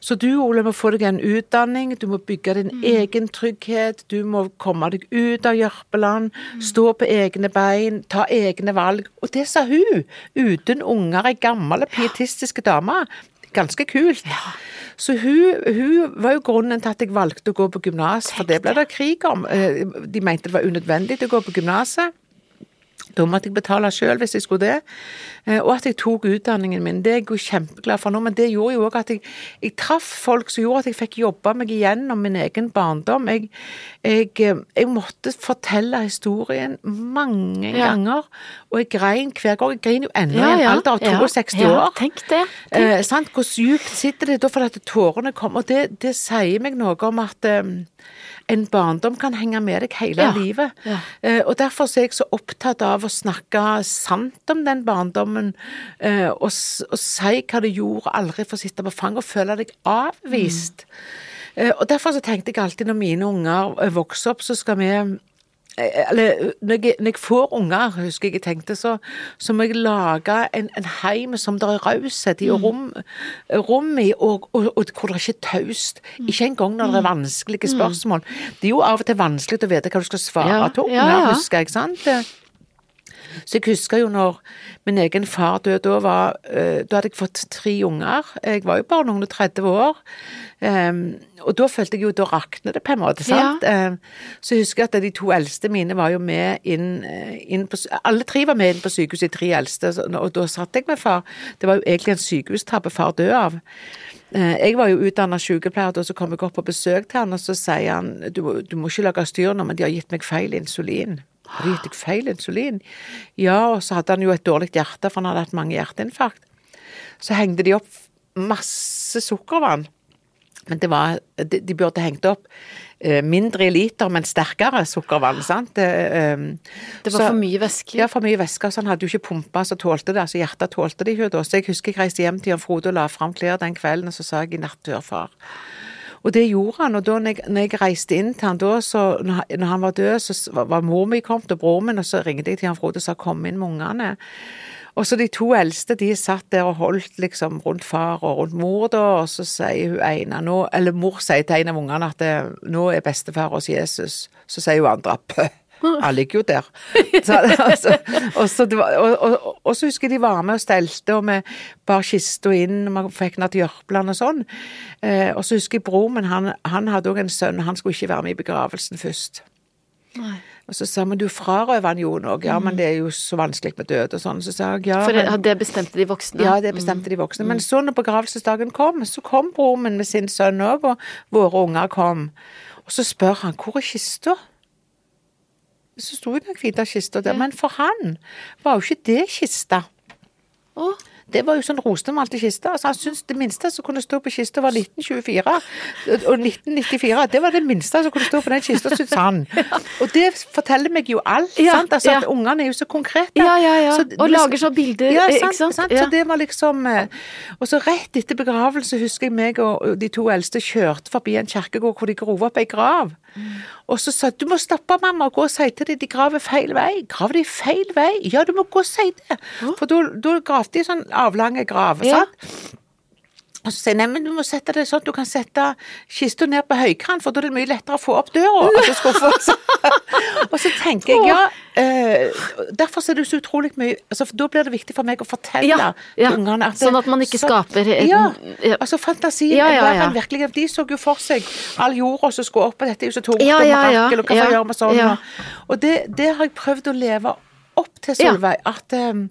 Så du, Ole, må få deg en utdanning, du må bygge din egen trygghet, du må komme deg ut av Jørpeland, stå på egne bein, ta egne valg. Og det sa hun, uten unger, ei gammel pietistiske dame. Ganske kult. Så hun, hun var jo grunnen til at jeg valgte å gå på gymnas, for det ble det krig om. Eh, De mente det var unødvendig å gå på gymnaset. Da måtte jeg betale sjøl hvis jeg skulle det. Eh, Og at jeg tok utdanningen min. Det er jeg jo kjempeglad for nå, men det gjorde jo òg at jeg, jeg traff folk som gjorde at jeg fikk jobba meg igjennom min egen barndom. Jeg, jeg, eh, jeg måtte fortelle historien mange Ja. ganger, og jeg grein hver gang. Jeg griner jo ennå Ja, i en alder av 62 ja, år. Tenk det. Eh, sant? Hvor djupt sitter det da fordi tårene kommer? Og det, det sier meg noe om at eh, en barndom kan henge med deg hele Ja, livet. ja. Eh, og derfor er jeg så opptatt av å snakke sant om den barndommen, eh, og, og si hva det gjorde, aldri få sitte på fanget og føle deg avvist. Eh, og derfor så tenkte jeg alltid når mine unger vokser opp, så skal vi eller når jeg, når jeg får unger, husker jeg jeg tenkte, så, så må jeg lage en, en heim som det er raushet i, og rom, rom i, og, og, og hvor det ikke er taust. Ikke engang når det er vanskelige spørsmål. Det er jo av og til vanskelig å vite hva du skal svare Ja, til unger, ja, ja. husker jeg, sant? Så jeg husker jo når min egen far døde, da, var, eh, da hadde jeg fått tre unger. Jeg var jo bare noen og 30 år. Em, og da følte jeg jo, da raknet det på en måte, sant? Em, så jeg husker at de to eldste mine var jo med inn, eh, inn på, Alle tre var med inn på sykehuset, de tre eldste, og da satt jeg med far. Det var jo egentlig en sykehustabbe far døde av. Eh, Jeg var jo utdannet sykepleier, og så kom jeg opp på besøk til han, og så sier han du, du må ikke lage styr nå, men de har gitt meg feil insulin. Har de gitt deg feil insulin? Ja, og så hadde han jo et dårlig hjerte, for han hadde hatt mange hjerteinfarkt. Så hengte de opp masse sukkervann. Men det var, de, de burde hengt opp eh, mindre i liter, men sterkere sukkervann. sant? Det, eh, Det var så- for mye væske. ja, for mye væske, så han hadde jo ikke pumpa så tålte det. altså Hjertet tålte det ikke da. Så jeg husker jeg reiste hjem til Jan Frode og la fram klær den kvelden, og så sa jeg i natt far. Og det gjorde han, og da når jeg, reiste inn til han da, så når, han- var død, så var, mor mi kommet og bror min, og så ringte jeg til han Frode og sa kom inn med ungene. Og så de to eldste, de satt der og holdt liksom rundt far og rundt mor da, og så sier hun ene nå, eller mor sier til en av ungene at det, nå er bestefar hos Jesus. Så sier hun andre pøh. Han ligger jo der. Så, altså, og, så var, og, og, og så husker jeg de var med og stelte, og vi bar kista inn, og vi fikk den til Jørpeland og sånn. Eh, og så husker jeg bror min, han, han hadde òg en sønn, han skulle ikke være med i begravelsen først. Nei. Og så sa han, du frarøver han jo noe. Ja, men det er jo så vanskelig med død og sånn. Så sa jeg, ja, For det, det bestemte de voksne? ja, det bestemte de voksne. Men så når begravelsesdagen kom, så kom broren min med sin sønn òg, og våre unger kom. Og så spør han, hvor er kista? Så sto den hvite kista der, men for han var jo ikke det kista. Å, det var jo sånn rosemalte kiste. Altså, han syntes det minste som kunne stå på kista, var 1924. Og 1994, det var det minste som kunne stå på den kista, syntes han. Og det forteller meg jo alt. Ja, sant? Altså, ja. At ungene er jo så konkrete. Ja, ja, ja. Så- Og lager sånn bilder, Ja, ikke sant, sant? sant? Så det var liksom eh, Og så rett etter begravelse husker jeg meg og de to eldste kjørte forbi en kirkegård hvor de grov opp ei grav. Og så sa du må stoppe mamma og gå og si til dem de graver feil vei. Graver de feil vei? Ja, du må gå og si det. For da gravde de sånn avlange grav. Ja. Og så sier jeg, nei, du må sette det sånn at du kan sette kista ned på høykant, for da er det mye lettere å få opp døra. Altså, og så tenker jeg, ja eh, Derfor er det så utrolig mye altså, Da blir det viktig for meg å fortelle Ja, ja. ungene at Sånn at man ikke skaper en- ja, altså fantasien Ja, ja, ja. virkelig De så jo for seg all jorda som skulle opp, og dette er jo så tungt, Ja, ja, mirakel, og hva Ja, får jeg gjøre med sånn? ja. Og, det, det har jeg prøvd å leve opp til. Solveig. At um,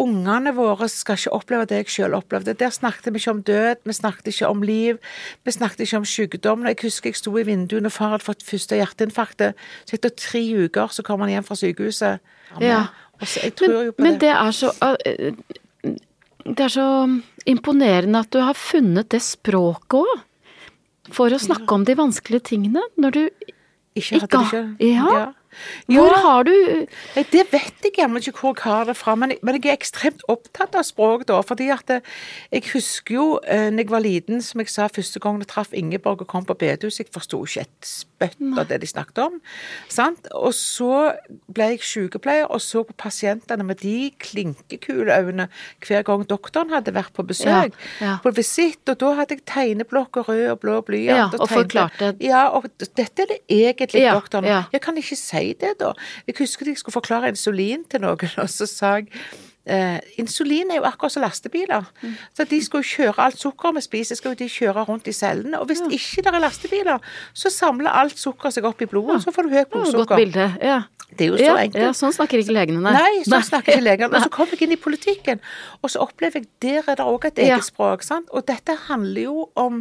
ungene våre skal ikke oppleve det jeg selv opplevde. Der snakket vi ikke om død, vi snakket ikke om liv, vi snakket ikke om sykdom. Jeg husker jeg sto i vinduet når far hadde fått første hjerteinfarkt. Så etter tre uker så kom han hjem fra sykehuset. Ja. Og så, jeg tror Men, jo på men det. det er så øh, Det er så imponerende at du har funnet det språket òg. For å snakke om de vanskelige tingene. Når du Ikke hadde det ikke. ja. Ja. Hvor har du Det vet jeg jammen ikke hvor jeg har det fra, men jeg, men jeg er ekstremt opptatt av språk da. fordi at det, jeg husker jo eh, når jeg var liten, som jeg sa første gang jeg traff Ingeborg og kom på bedehuset, jeg forsto ikke et spøtt av det de snakket om. Sant? Og så ble jeg sykepleier og så på pasientene med de klinkekule øynene hver gang doktoren hadde vært på besøk. Ja, ja. På visitt, og da hadde jeg tegneblokk og rød og blå blyant. Ja, og og forklarte. Ja, og dette er det egentlig doktoren. Jeg kan ikke si det, da. Jeg husker jeg skulle forklare insulin til noen, og så sa jeg eh, insulin er jo akkurat som lastebiler. Mm. Så de skal jo kjøre alt sukkeret vi spiser, skal jo de kjøre rundt i cellene. Og hvis ikke det er lastebiler, så samler alt sukkeret seg opp i blodet, ja. så får du høyt Godt blodsukker. bilde. Ja. Det er jo så ja, enkelt. ja, sånn snakker ikke legene, nei. Nei, sånn snakker ikke legene. Og så kommer jeg inn i politikken, og så opplever jeg der er det òg et eget Ja. språk. sant? Og dette handler jo om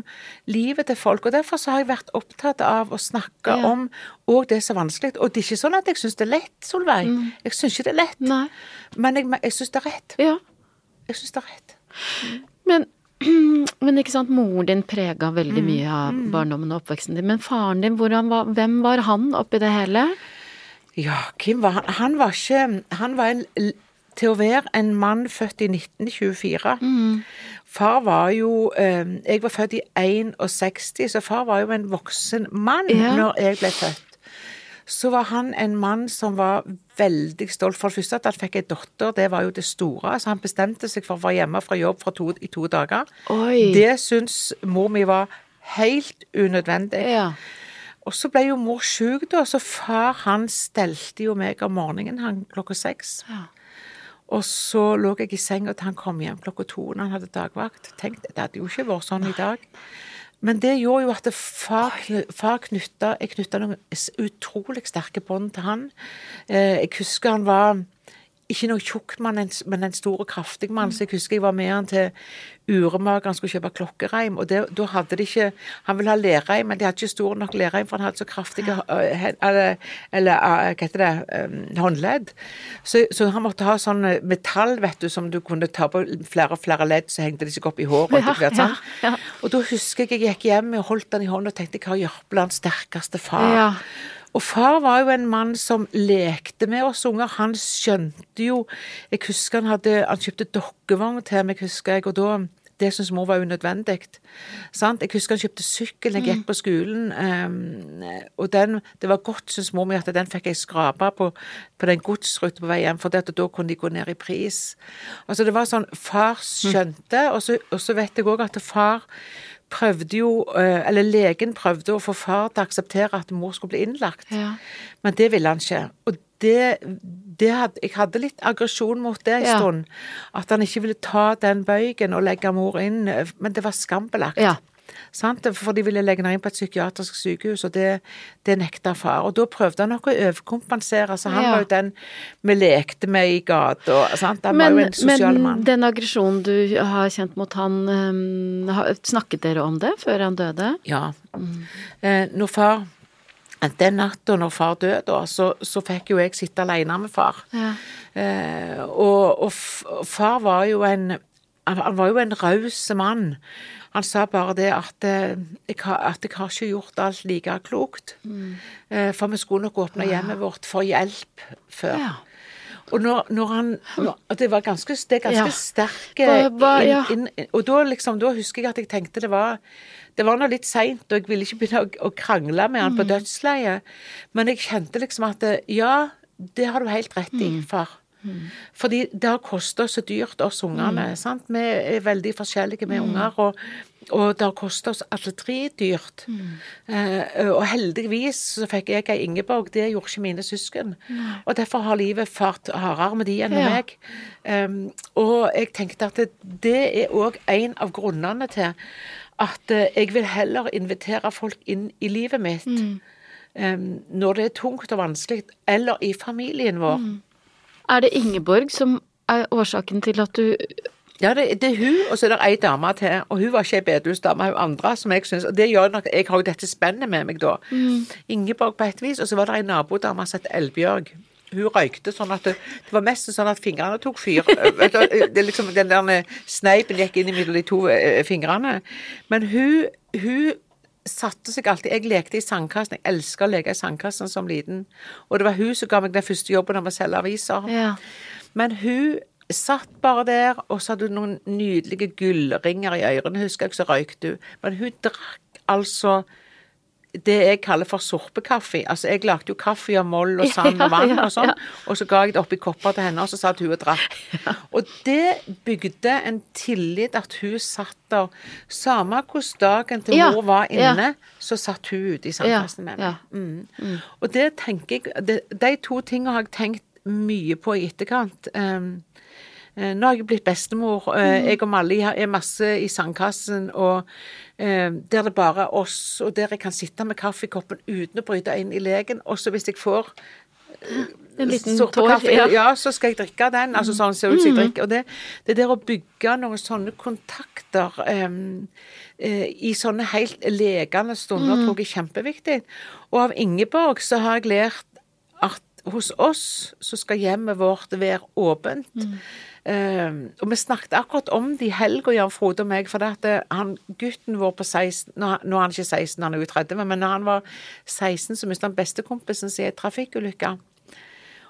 livet til folk. Og derfor så har jeg vært opptatt av å snakke Ja. om òg det som er vanskelig. Og det er ikke sånn at jeg syns det er lett, Solveig. Jeg syns ikke det er lett. Mm. Nei. Men jeg, jeg syns det er rett. Ja. Jeg syns det er rett. Men, men ikke sant, moren din prega Mm, veldig mye av barndommen og oppveksten din. Men faren din, var, hvem var han oppi det hele? Ja, Kim var han? Var ikke Han var en til å være en mann født i 1924. Far var jo eh, Jeg var født i 61, så far var jo en voksen mann Ja. når jeg ble født. Så var han en mann som var veldig stolt. For det første at han fikk ei datter, det var jo det store. Så han bestemte seg for å være hjemme fra jobb fra to, i to dager. Oi. Det syns mor mi var helt unødvendig. Ja. Og så ble jo mor syk, da, så far han stelte jo meg om morgenen han klokka seks. Ja. Og så lå jeg i senga til han kom hjem klokka to når han hadde dagvakt. Tenkte, Det hadde jo ikke vært sånn i dag. Men det gjorde jo at det far, far knytta Jeg knytta noen utrolig sterke bånd til han. Eh, jeg husker han var ikke noe tjukk mann, men en stor og kraftig mann. Så jeg husker jeg var med han til uremaker, han skulle kjøpe klokkereim. Og det, da hadde de ikke Han ville ha lerreim, men de hadde ikke stor nok lerreim, for han hadde så kraftige Eller, eller hva heter det håndledd. Så, så han måtte ha sånn metall, vet du, som du kunne ta på flere og flere ledd, så hengte de seg opp i håret Ja, hvert. Ja, ja, ja. Og da husker jeg jeg gikk hjem og holdt den i hånda og tenkte hva Jørpelands sterkeste far. Ja. Og far var jo en mann som lekte med oss unger. Han skjønte jo Jeg husker han hadde Han kjøpte dokkevogn til meg, husker jeg, og da det syntes mor var unødvendig. Sant? Jeg husker han kjøpte sykkel da jeg gikk på skolen. Um, og den, det var godt, syntes mor mi, at den fikk jeg skrapa på, på den godsruta på vei hjem, for da kunne de gå ned i pris. Altså det var sånn Far skjønte, og så, og så vet jeg òg at far prøvde jo, eh, eller legen prøvde å få far til å akseptere at mor skulle bli innlagt. Ja. Men det ville han ikke. Og det, det hadde, jeg hadde litt aggresjon mot det en Ja. stund. At han ikke ville ta den bøygen og legge mor inn. Men det var skambelagt. Ja. Sant? For de ville legge henne inn på et psykiatrisk sykehus, og det, det nekta far. Og da prøvde han nok å overkompensere, så han Ja. var jo den vi lekte med i gata. Han Men, var jo en sosial mann. men den aggresjonen du har kjent mot han, har- snakket dere om det før han døde? Ja. Eh, når far Den natta når far døde, så, så fikk jo jeg sitte alene med far. Ja. Eh, og og far var jo en han, var jo en raus mann. Han sa bare det at, eh, jeg har, at jeg har ikke gjort alt like klokt. Mm. For vi skulle nok åpne hjemmet vårt for hjelp før. Ja. Og når, når han når, Det var ganske, det er ganske Ja. hva- ja. Og da liksom, da husker jeg at jeg tenkte det var det var nå litt seint, og jeg ville ikke begynne å, å krangle med han på Mm. dødsleiet. Men jeg kjente liksom at det, ja, det har du helt rett i, Mm. Fordi det har oss så dyrt, oss ungene. Mm. sant? Vi er veldig forskjellige med unger, og, og det har kostet oss alle tre dyrt. Mm. Eh, og heldigvis så fikk jeg ei Ingeborg, det gjorde ikke mine søsken. Og derfor har livet fart hardere med de enn med Ja. meg. Um, og jeg tenkte at det, det er òg en av grunnene til at eh, jeg vil heller invitere folk inn i livet mitt Mm. um, når det er tungt og vanskelig, eller i familien vår. Mm. Er det Ingeborg som er årsaken til at du Ja, det, det er hun, og så er det ei dame til. Og hun var ikke ei bedehusdame, hun andre som jeg syns Og det gjør nok Jeg har jo dette spennet med meg da. Ingeborg på et vis, og så var det ei nabodame som het Elbjørg. Hun røykte sånn at det, det var mest sånn at fingrene tok fyr. Det liksom Den der sneipen gikk inn mellom de to eh, fingrene. Men hun, hun satte seg alltid Jeg lekte i sandkassen. Jeg elska å leke i sandkassen som liten. Og det var hun som ga meg den første jobben om å selge aviser. Ja. Men hun satt bare der, og så hadde hun noen nydelige gullringer i ørene, husker jeg, så røykte hun. Men hun drakk altså det jeg kaller for sorpekaffe. Altså, jeg lagde jo kaffe av moll og sand og vann og sånn, og så ga jeg det oppi kopper til henne, og så satt hun og drakk. Og det bygde en tillit at hun satt der. Samme hvordan dagen til mor var inne, så satt hun ute i sandkassen med meg. Mm. Og det tenker jeg De to tingene har jeg tenkt mye på i etterkant. Um, nå har jeg blitt bestemor. eh, Jeg og Mally er masse i sandkassen, og eh, der det bare er oss, og der jeg kan sitte med kaffekoppen uten å bryte inn i legen. Også hvis jeg får En liten tår? kaffe, Ja. ja. så skal jeg drikke den. Altså sånn ser ut som jeg drikker. Og det, det der å bygge noen sånne kontakter um, uh, i sånne helt lekende stunder tror jeg er kjempeviktig. Og av Ingeborg så har jeg lært hos oss så skal hjemmet vårt være åpent. Em, og vi snakket akkurat om det i helga, Jan Frode og meg, for det at eh, han, gutten vår på 16 nå, er han ikke 16, han er jo 30, men når han var 16, så mistet han bestekompisen sin i en trafikkulykke.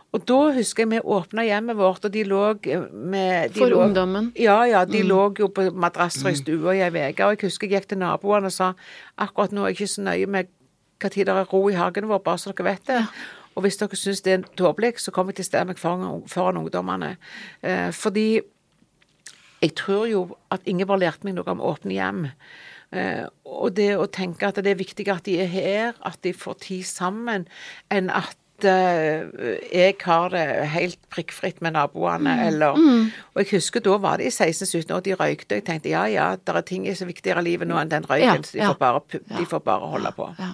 Og da husker jeg vi åpna hjemmet vårt, og de lå med de For lå, ungdommen? Ja, ja. De lå jo på madrasser i stua i ei uke. Og jeg husker jeg gikk til naboene og sa akkurat nå er jeg ikke så nøye med hva tid det er ro i hagen vår, bare så dere vet det. Og hvis dere syns det er tåpelig, så kommer jeg til å stille meg foran, foran ungdommene. Eh, fordi jeg tror jo at Ingeborg lærte meg noe om åpne hjem. Eh, og det å tenke at det er viktigere at de er her, at de får tid sammen, enn at eh, jeg har det helt prikkfritt med naboene, eller Og jeg husker da var det i 16-17 år de røykte. Jeg tenkte ja ja, det er ting som er viktigere i livet nå enn den røyken. Ja, så de, ja. får bare, de får bare holde på. Ja.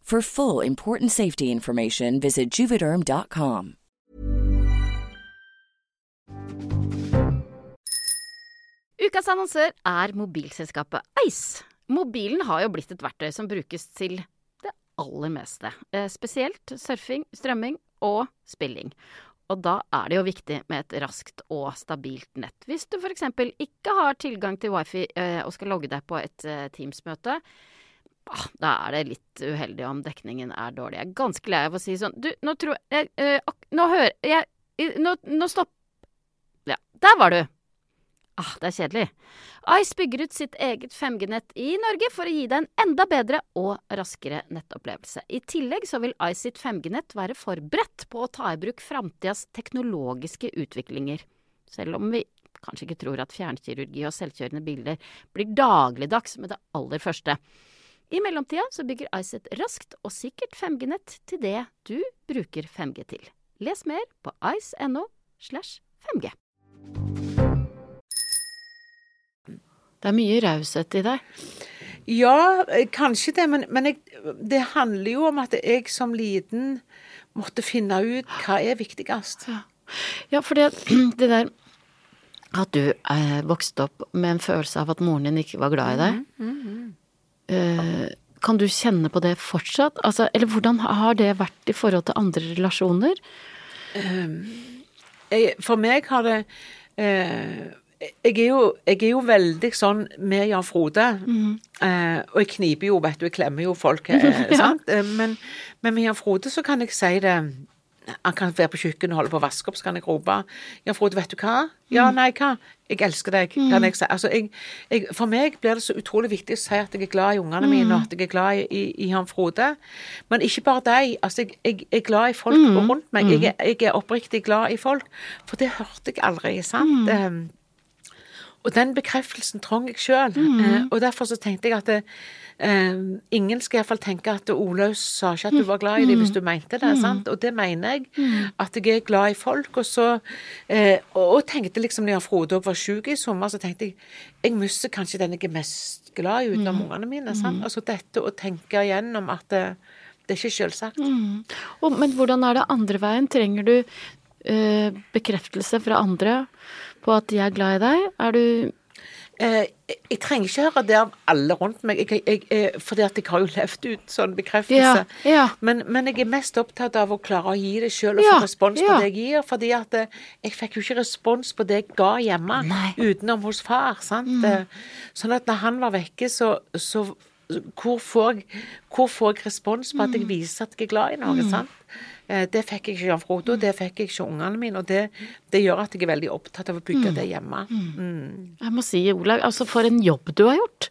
For full important safety information, visit juvederm.com. Ukas annonsør er mobilselskapet Ice. Mobilen har jo blitt et verktøy som brukes til det aller meste. Eh, Spesielt surfing, strømming og spilling. Og da er det jo viktig med et raskt og stabilt nett. Hvis du f.eks. ikke har tilgang til wifi eh, og skal logge deg på et eh, Teams-møte, ah, da er det litt uheldig om dekningen er dårlig. Jeg er ganske lei av å si sånn Du, nå tror jeg eh, Nå hører jeg Nå, nå stopp Ja, der var du. Ah, det er kjedelig. Ice bygger ut sitt eget 5G-nett i Norge for å gi deg en enda bedre og raskere nettopplevelse. I tillegg så vil Ice sitt 5G-nett være forberedt på å ta i bruk framtidas teknologiske utviklinger. Selv om vi kanskje ikke tror at fjernkirurgi og selvkjørende biler blir dagligdags med det aller første. I mellomtida så bygger Ice et raskt og sikkert 5G-nett til det du bruker 5G til. Les mer på ice.no slash 5G. Det er mye raushet i deg. Ja, kanskje det, men, men jeg, det handler jo om at jeg som liten måtte finne ut hva er viktigst. Ja, for det, det der at du eh, vokste opp med en følelse av at moren din ikke var glad i deg. Eh, kan du kjenne på det fortsatt? Altså, eller hvordan har det vært i forhold til andre relasjoner? For meg har det eh, jeg, er jo, jeg er jo veldig sånn med Jan Frode. Eh, og jeg kniper jo, vet du, jeg klemmer jo folk. Eh, sant? Eh, men, men med Jan Frode så kan jeg si det Han kan være på kjøkkenet og holde på å vaske opp, så kan jeg rope 'Jan Frode, vet du hva?' 'Ja, nei, hva?' 'Jeg elsker deg', kan jeg si. Altså, jeg, jeg, for meg blir det så utrolig viktig å si at jeg er glad i ungene mine, og at jeg er glad i, i, i Jan Frode. Men ikke bare deg. Altså, jeg, jeg er glad i folk rundt meg. Jeg, er- oppriktig glad i folk. For det hørte jeg aldri, sant? Eh, og den bekreftelsen trong jeg sjøl. Eh, og derfor så tenkte jeg at det, eh, ingen skal iallfall tenke at Olaus sa ikke at du var glad i dem hvis du mente det. sant? Og det mener jeg. At jeg er glad i folk. Og så eh, og, tenkte liksom når Frode òg var syk i sommer, så tenkte jeg jeg mister kanskje den jeg er mest glad i utenom ungene mine. sant? Altså dette å tenke igjennom at det, det er ikke selvsagt. Og, men hvordan er det andre veien? Trenger du eh, bekreftelse fra andre på at de er glad i deg? Er du Eh, jeg, trenger ikke høre det av alle rundt meg, jeg, jeg, jeg, fordi at jeg har jo levd ut sånn bekreftelse. Ja, ja. Men, men jeg er mest opptatt av å klare å gi det sjøl og Ja, få respons på det jeg gir. Fordi at eh, jeg fikk jo ikke respons på det jeg ga hjemme, Nei. utenom hos far. sant? Mm. Sånn at når han var vekke, så, så hvor, får jeg, hvor får jeg respons på at jeg viser at jeg er glad i noe? sant? Eh, Det fikk jeg ikke Jan Frodo, det fikk jeg ikke ungene mine. Og det, det gjør at jeg er veldig opptatt av å bygge det hjemme. Mm. Jeg må si, Olaug, altså for en jobb du har gjort.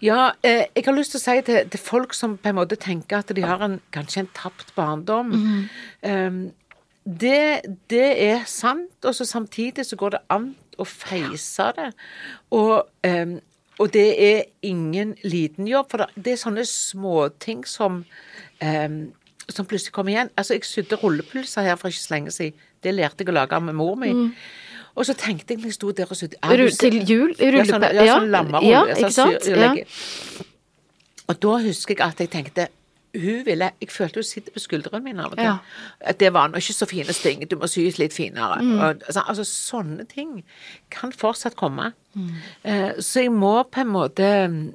Ja, eh, jeg har lyst til å si til, til folk som på en måte tenker at de har en, kanskje en tapt barndom Um, det, det er sant, og så samtidig så går det an å feise det. Og, eh, og det er ingen liten jobb, for det, er sånne småting som um, som plutselig kommer igjen. Altså, jeg sydde rullepølser her for ikke så lenge siden. Det lærte jeg å lage med mor mi. Og så tenkte jeg når jeg sto der og sydde Ru- til jul? ja, Rullepe... sånn, ja, sånn. Ja, sånn ikke sant? Ja. Og da husker jeg at jeg tenkte hun ville, Jeg følte hun sitter på skuldrene mine av og til. At det var nå ikke så fine ting. Du må sys litt finere. Mm. Og, altså, altså, sånne ting kan fortsatt komme. Mm. Eh, så jeg må på en måte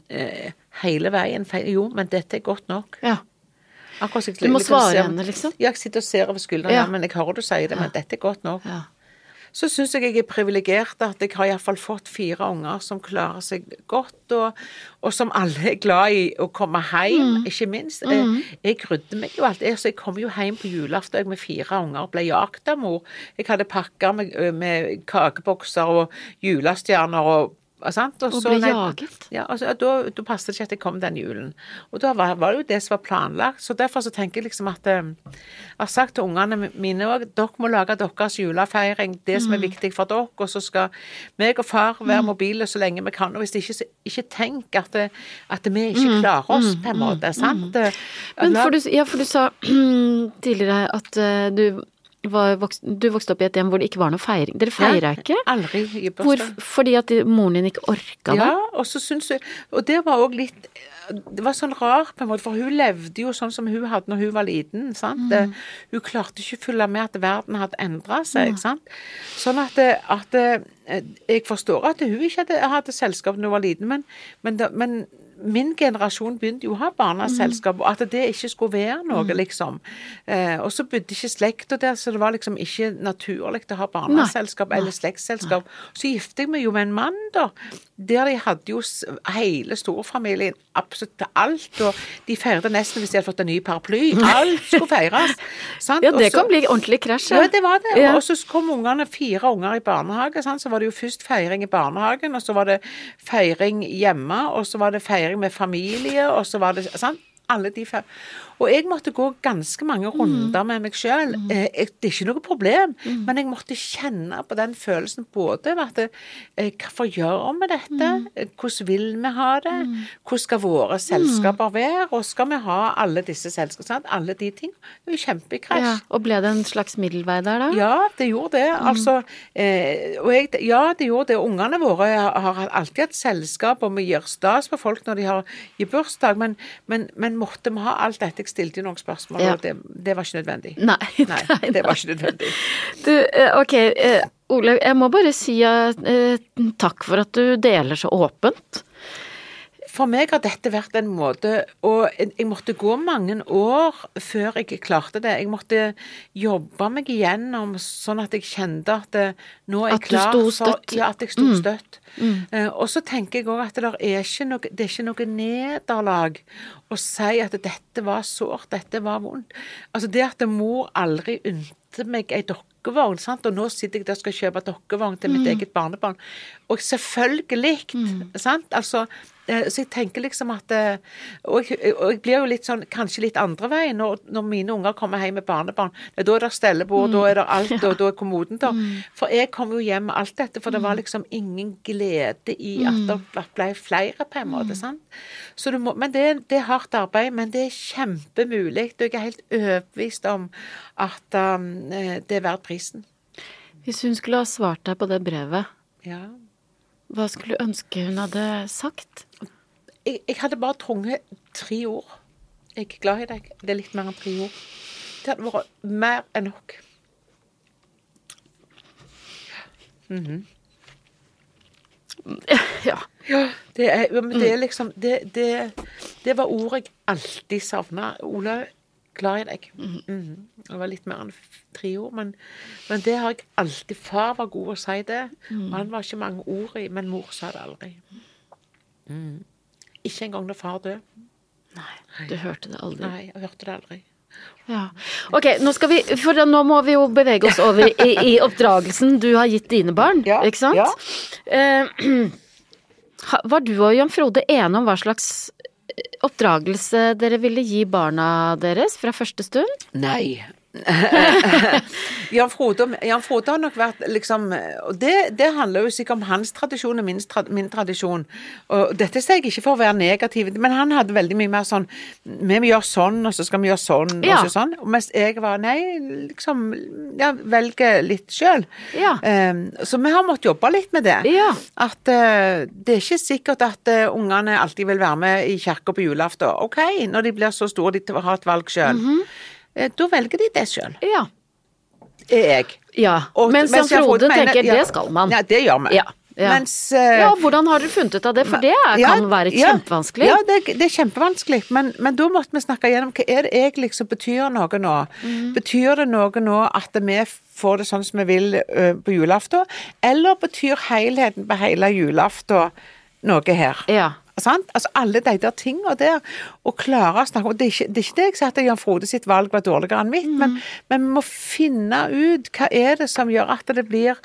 eh, hele veien Jo, men dette er godt nok. Ja. Akkurat Du må svare henne, liksom? Ja, jeg sitter og ser over skulderen, ja. men jeg hører du sier det, men dette er godt nok. ja. Så syns jeg jeg er privilegert at jeg har iallfall fått fire unger som klarer seg godt, og, og som alle er glad i å komme hjem, ikke minst. Jeg, jeg grudde meg jo alltid. så jeg kom jo hjem på julaften med fire unger og ble jakt av mor. Jeg hadde pakker med, med kakebokser og julestjerner og Sant? Og så- ble nei, jaget? Ja, altså, da, da passet det ikke at jeg kom den julen. Og da var, var det jo det som var planlagt. Så derfor så tenker jeg liksom at eh, Jeg har sagt til ungene mine òg dere må lage deres julefeiring, det som er Mm. viktig for dere. Og så skal meg og far være mobile så lenge vi kan. Og hvis ikke, så ikke tenk at, det, at vi ikke klarer oss, på en måte. sant? Mm. Men for du, ja, for du sa tidligere at eh, du, vokst, du vokste opp i et hjem hvor det ikke var noe feiring. Dere feira ikke? Aldri i bursdag. fordi at moren din ikke orka det? Ja, og så syns jeg Og det var òg litt Det var sånn rart, på en måte, for hun levde jo sånn som hun hadde når hun var liten. sant? Mm. Hun klarte ikke å følge med at verden hadde endra seg. sant? Sånn at, at Jeg forstår at hun ikke hadde, hadde selskap da hun var liten, men, men, men min generasjon begynte jo å ha barneselskap, og at det ikke skulle være noe, liksom. Eh, og så bodde ikke slekta der, så det var liksom ikke naturlig å ha barneselskap eller slektsselskap. Så giftet jeg meg jo med en mann, da. Der de hadde jo hele storfamilien, absolutt alt. Og de feiret nesten hvis de hadde fått en ny paraply. Alt skulle feires. sant? Ja, det Også, kan bli ordentlig krasj. ja, det var det. Ja. Og så kom ungene, fire unger i barnehage. Sant? Så var det jo først feiring i barnehagen, og så var det feiring hjemme, og så var det feiring med familie, og så var det sant? Alle de fem. Og jeg måtte gå ganske mange runder med meg sjøl. Eh, det er ikke noe problem, men jeg måtte kjenne på den følelsen både at eh, Hvorfor gjør vi dette? Eh, Hvordan vil vi ha det? Hvordan skal våre selskaper være? Og skal vi ha alle disse selskapene? Sant? Alle de tingene. Det er jo kjempekrasj. Ja, og ble det en slags middelvei der, da? Ja, det gjorde det. Altså, eh, og jeg, ja, det gjorde det. Ungene våre har, har alltid hatt selskap, og vi gjør stas på folk når de har i bursdag, men, men, men måtte vi ha alt dette? Jeg stilte jo noen spørsmål, Ja. og det, det var ikke nødvendig. Nei, Nei, det var ikke nødvendig. Du, eh, ok, Olaug, jeg må bare si uh, takk for at du deler så åpent. For meg har dette vært en måte Og jeg måtte gå mange år før jeg klarte det. Jeg måtte jobbe meg igjennom sånn at jeg kjente at det, nå er jeg At du klar sto for støtt. Ja, at jeg sto støtt. Eh, og så tenker jeg òg at det er ikke noe, det er ikke noe nederlag å si at dette var sårt, dette var vondt. Altså det at mor aldri unte meg ei dokkevogn, sant? og nå sitter jeg der og skal kjøpe dokkevogn til mitt eget barnebarn. Og selvfølgelig, sant. Altså, eh, så jeg tenker liksom at eh, og jeg, og jeg blir jo litt sånn, kanskje litt andre veien når, når mine unger kommer hjem med barnebarn. Da er det stellebord, da er det alt, og da er kommoden der. For jeg kom jo hjem med alt dette, for det var liksom ingen glede i at det ble flere, på en måte. sant? Så du må, men det, det er hardt arbeid, men det er kjempemulig. Og jeg er helt overbevist om at um, eh, det er verdt prisen. Hvis hun skulle ha svart deg på det brevet, Ja. hva skulle du ønske hun hadde sagt? jeg, jeg hadde bare trunget tre ord. Jeg er glad i deg. Det er litt mer enn tre ord. Det hadde vært mer enn nok. Ja. Ja, det er, men det er liksom Det, det, det var ordet jeg alltid savna. Ola, glad i deg. Mhm. Det var litt mer enn tre ord, men, men det har jeg alltid Far var god å si det, og han var ikke mange ord i, men mor sa det aldri. Mm. Ikke engang når far døde. Nei, du hørte det aldri. Nei, jeg hørte det aldri. Ja. Ok, nå skal vi For nå må vi jo bevege oss over i, i oppdragelsen du har gitt dine barn, Ja, ikke sant? ja. Eh, var du og Jan Frode enige om hva slags oppdragelse dere ville gi barna deres fra første stund? Nei. Jan Frode, Jan Frode har nok vært liksom Og det, det handler jo sikkert om hans tradisjon og min, min tradisjon. Og dette sier jeg ikke for å være negativ, men han hadde veldig mye mer sånn Vi må gjøre sånn, og så skal vi gjøre sånn, Ja. og så sånn. Mens jeg var Nei, liksom Ja, velge litt sjøl. Ja. så vi har måttet jobbe litt med det. Ja. At uh, det er ikke sikkert at uh, ungene alltid vil være med i kirka på julaften. OK, når de blir så store de har et valg sjøl. Da velger de det sjøl, Ja. er jeg. ja. Og- Mens mens Frode tenker ja. det skal man. Ja, det gjør vi. Ja, ja. Mens uh, Ja, hvordan har dere funnet ut av det? For det er, ja, kan være kjempevanskelig. Ja, det, det er kjempevanskelig. Men, men da måtte vi snakke gjennom hva er det egentlig som betyr noe nå. Mm. Betyr det noe nå at vi får det sånn som vi vil ø, på julaften? Eller betyr helheten på hele julaften noe her? Ja. Sant? Altså Alle de der tingene der. Å klare å snakke om det det er ikke det jeg sier at Jan Frode sitt valg var dårligere enn mitt, men, men vi må finne ut hva er det som gjør at det blir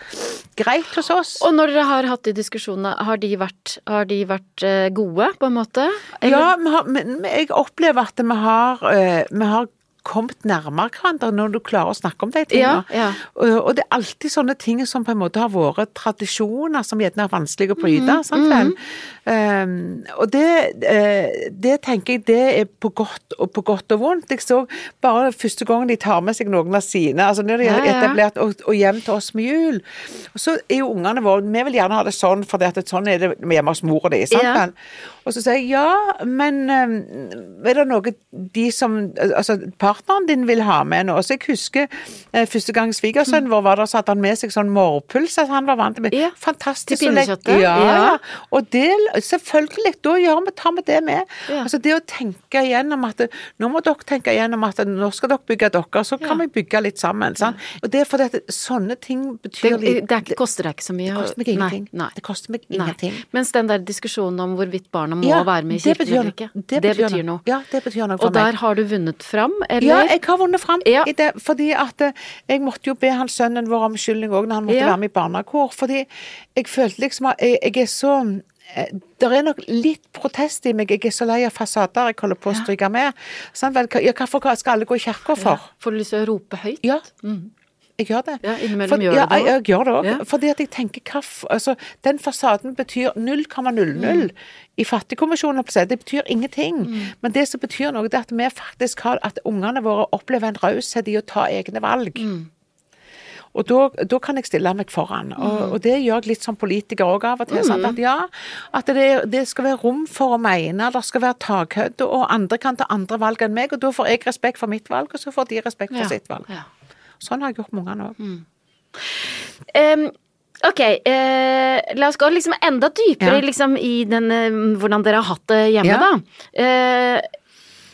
greit hos oss. Og når dere har hatt de diskusjonene, har de vært, har de vært eh, gode, på en måte? Eller- Ja, har, men men jeg opplever at vi har, eh, vi har kommet nærmere hverandre når du klarer å snakke om de tingene. Ja, ja. Og, det er alltid sånne ting som på en måte har vært tradisjoner som gjerne er vanskelig å bryte. Mm, sant vel? Um, og det, eh, det tenker jeg det er på godt og på godt og vondt. Jeg så bare første gangen de tar med seg noen av sine, altså når de har etablert og, og hjem til oss med jul. Og så er jo ungene våre Vi vil gjerne ha det sånn, for det at sånn er det hjemme hos mor og de. sant Ja. vel? Og så sier jeg ja, men um, er det noe de som Altså partneren din vil ha med nå? Så jeg husker eh, første gang svigersønnen vår var der, så hadde han med seg sånn morrpuls. Altså han var vant til Ja, Fantastisk. til pinnekjøttet. Ja, Ja. Og det, selvfølgelig, da gjør vi, tar vi det med. Ja. Altså det å tenke igjennom at nå må dere tenke igjennom at nå skal dere bygge dere, så kan vi bygge litt sammen. Sant? Og det er fordi at sånne ting Det, betyr litt det er koster deg ikke så mye. Det koster meg ingenting. Nei. Det koster meg Nei. Mens den der diskusjonen om hvorvidt barna må Ja, være med i det noe. ikke, Det det, betyr noe. Ja, det betyr noe for Og der meg. har du vunnet fram, eller? Ja, jeg har vunnet fram Ja. det, fordi at eh, jeg måtte jo be han sønnen vår om skyldning òg når han måtte Ja. være med i barnekor. Fordi jeg følte liksom at jeg, jeg er så det er nok litt protest i meg. Jeg er så lei av fasader jeg holder på å stryke med. Sånn, vel, ja, hvorfor skal alle gå i kirka for? Får du lyst til å rope høyt? Ja. Mm. Jeg gjør det. Ja, innimellom For- gjør du det også. Jeg, jeg gjør det òg. Ja. Fordi at jeg tenker hva altså, Den fasaden betyr 0,00 Mm. i Fattigkommisjonen. Det betyr ingenting. Mm. Men det som betyr noe, det er at vi faktisk har At ungene våre opplever en raushet i å ta egne valg. Mm. Og da, da kan jeg stille meg foran. Og, Mm. og det gjør jeg litt som politiker òg av og til. Sant? At ja, at det, det skal være rom for å mene, det skal være takhøyde, og andre kan ta andre valg enn meg. Og da får jeg respekt for mitt valg, og så får de respekt for Ja. sitt valg. Ja. Sånn har jeg gjort med ungene òg. Mm. Ok, eh, la oss gå liksom enda dypere Ja. liksom, i den, eh, hvordan dere har hatt det hjemme, Ja. da. Eh,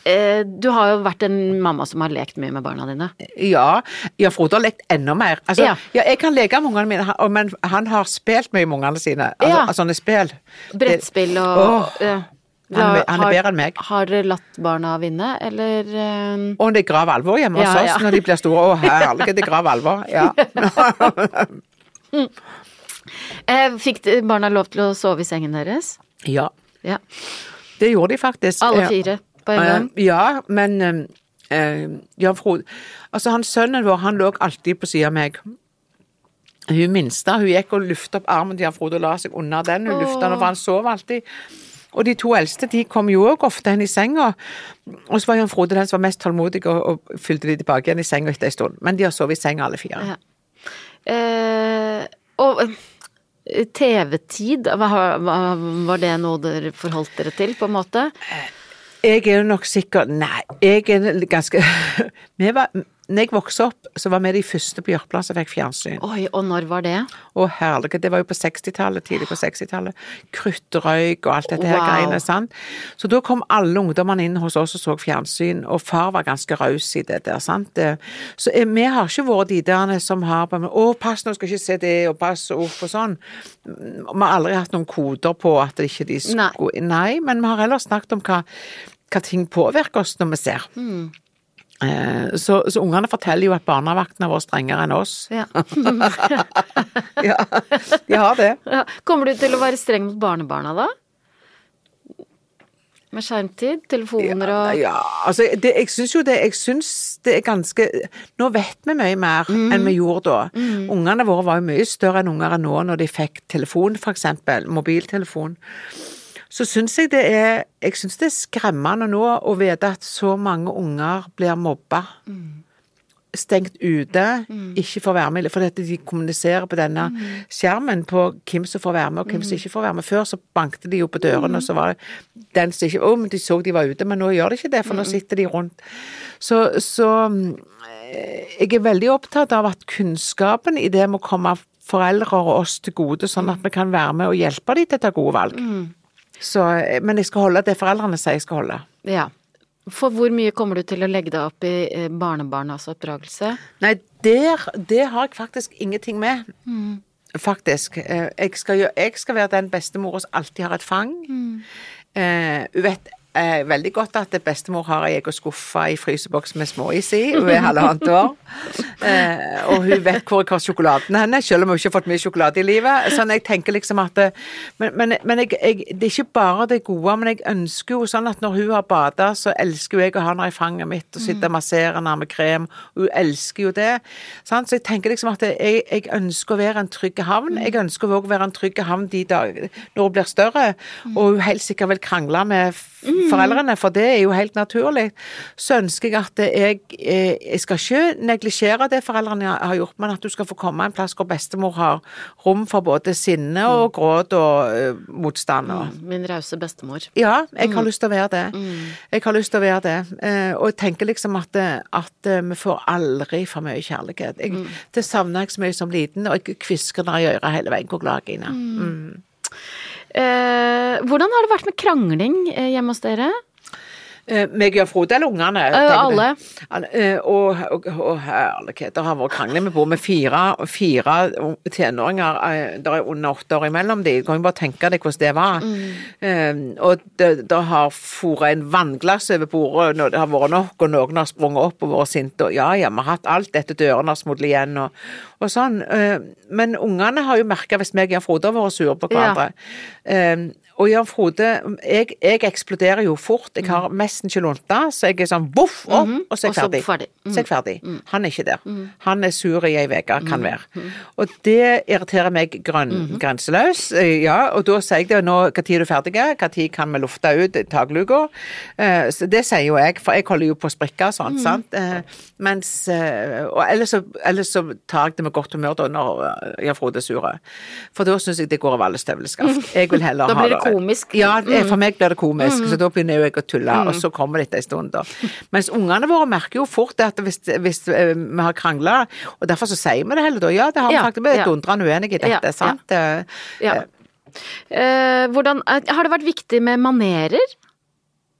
eh, du har jo vært en mamma som har lekt mye med barna dine. Ja, ja Frode har lekt enda mer. Altså, Ja. ja. jeg kan leke med ungene mine, men han har spilt mye med ungene sine. Altså, Ja. Sånne spill. Brettspill og oh. Han han er bedre enn meg. Har dere latt barna vinne, eller eh, Og det er grav alvor hjemme hos Ja, oss ja. når de blir store. Å herlig, det er grav alvor. Ja. eh, Fikk barna lov til å sove i sengen deres? ja, Ja. det gjorde de faktisk. Alle fire på en gang? Eh, Ja, men Jan Frode Altså, han sønnen vår, han lå alltid på siden av meg. Hun minste, hun gikk og luftet opp armen til Jan Frode og la seg under den. Hun lufta den, for han sov alltid. Og de to eldste de kom jo òg ofte hen i senga. Og så var Jan Frode den som var mest tålmodig og, og fylte de tilbake igjen i senga etter en stund. Men de har sovet i senga alle fire. Ja. Eh, og eh, TV-tid, var det noe dere forholdt dere til, på en måte? Jeg er jo nok sikker Nei, jeg er ganske vi var, Når jeg vokste opp, så var vi de første på Jørpeland som fikk fjernsyn. Oi, og når var det? Å herlighet, det var jo på 60-tallet, tidlig på 60-tallet. Kruttrøyk og alt dette her Wow. greiene, sant. Så da kom alle ungdommene inn hos oss og så fjernsyn, og far var ganske raus i det der, sant. Så eh, vi har ikke vært de der som har på Å, pass, nå skal ikke se det, og pass, uff, og sånn. Vi har aldri hatt noen koder på at det ikke de skulle Nei, men vi har heller snakket om hva, hva ting påvirker oss når vi ser. Hmm. Eh, Så, så ungene forteller jo at barnevaktene var strengere enn oss. Ja. Ja, de har det. Ja. Kommer du til å være streng mot barnebarna da? Med skjermtid, telefoner og Ja, altså det, jeg syns jo det Jeg syns det er ganske Nå vet vi mye mer enn vi gjorde da. Ungene våre var jo mye større enn unger enn nå når de fikk telefon, for eksempel. Mobiltelefon. Så syns jeg det er Jeg syns det er skremmende nå å vite at så mange unger blir mobba. Stengt ute, ikke får være med, fordi de kommuniserer på denne skjermen på hvem som får være med og hvem som ikke får være med. Før så bankte de jo på dørene, og så var det den som ikke Å, men de så de var ute, men nå gjør de ikke det, for nå sitter de rundt. Så, så eh, jeg er veldig opptatt av at kunnskapen i det må komme foreldre og oss til gode, sånn at vi kan være med og hjelpe dem til å ta gode valg. Så, eh, men jeg skal holde det foreldrene sier jeg skal holde. Ja. For hvor mye kommer du til å legge deg opp i eh, barnebarnas oppdragelse? Nei, der, det har jeg faktisk ingenting med. Faktisk. Eh, Jeg skal, jeg skal være den bestemora som alltid har et fang. Eh, Hun vet eh, veldig godt at bestemor har ei egen skuffe i fryseboks med småis i. Hun er halvannet år. Eh, og hun vet hvor jeg har sjokoladen henne, selv om hun ikke har fått mye sjokolade i livet. Sånn jeg tenker liksom at det, Men, men, men jeg, jeg, det er ikke bare det gode, men jeg ønsker jo sånn at når hun har bada, så elsker jo jeg å ha henne i fanget mitt og sitte og massere henne med krem. Hun elsker jo det. Sant? Så jeg tenker liksom at jeg, jeg ønsker å være en trygg havn. Jeg ønsker også å være en trygg havn de dag, når hun blir større, og hun helt sikkert vil krangle med foreldrene, for det er jo helt naturlig, så ønsker jeg at jeg eh, Jeg skal ikke neglisjere det foreldrene har gjort, men at du skal få komme en plass hvor bestemor har rom for både sinne og gråt og eh, motstand. og Min rause bestemor. ja, jeg har lyst til å være det. Jeg har lyst til å være det. Eh, og jeg tenker liksom at, eh, at eh, vi får aldri for mye kjærlighet. Jeg, Det savner jeg så mye som liten, og jeg kvisker når jeg ører hele veien hvor glad jeg er. Mm. Eh, hvordan har det vært med krangling eh, hjemme hos dere? Eh, meg og Frode eller ungene? Alle. Eh, Og, og, og herligheter, har vært krangling. Vi bor med fire, fire tenåringer. eh, Det er under åtte år imellom de. Du kan jo bare tenke deg hvordan det var. Mm. og det, det har foret en vannglass over bordet når det har vært nok, og noen har sprunget opp og vært sinte. Og ja, ja, vi har hatt alt dette dørene har smudlet igjen og, og sånn. Men ungene har jo merka hvis meg og Frode har vært sure på hverandre. Eh, og Jan Frode, jeg, jeg eksploderer jo fort. Jeg har nesten ikke lunta, så jeg er sånn voff opp, og så er jeg ferdig. ferdig. Mm. Så er jeg ferdig. Han er ikke der. Han er sur i ei uke, kan være. Og det irriterer meg grønn, grenseløs. Eh, Ja, og da sier jeg det nå, når er du ferdig? Når kan vi lufte ut takluka? Eh, Så det sier jo jeg, for jeg holder jo på å sprikke og sånn, sant. Eh, Mens eh, Og ellers så, ellers så tar jeg det med godt humør da når Jan Frode er sur. For da syns jeg det går over alle støvleskaft. Jeg vil heller ha det komisk. Mm. Ja, for meg blir det komisk, så da begynner jeg å tulle, og så kommer det etter en stund, da. Mens ungene våre merker jo fort at hvis, hvis eh, vi har krangla, og derfor så sier vi det heller da, ja, det har vi Ja, faktisk, vi er ja. dundrende uenige i dette, Ja, sant? Eh, Ja. Eh, hvordan, eh, har det vært viktig med manerer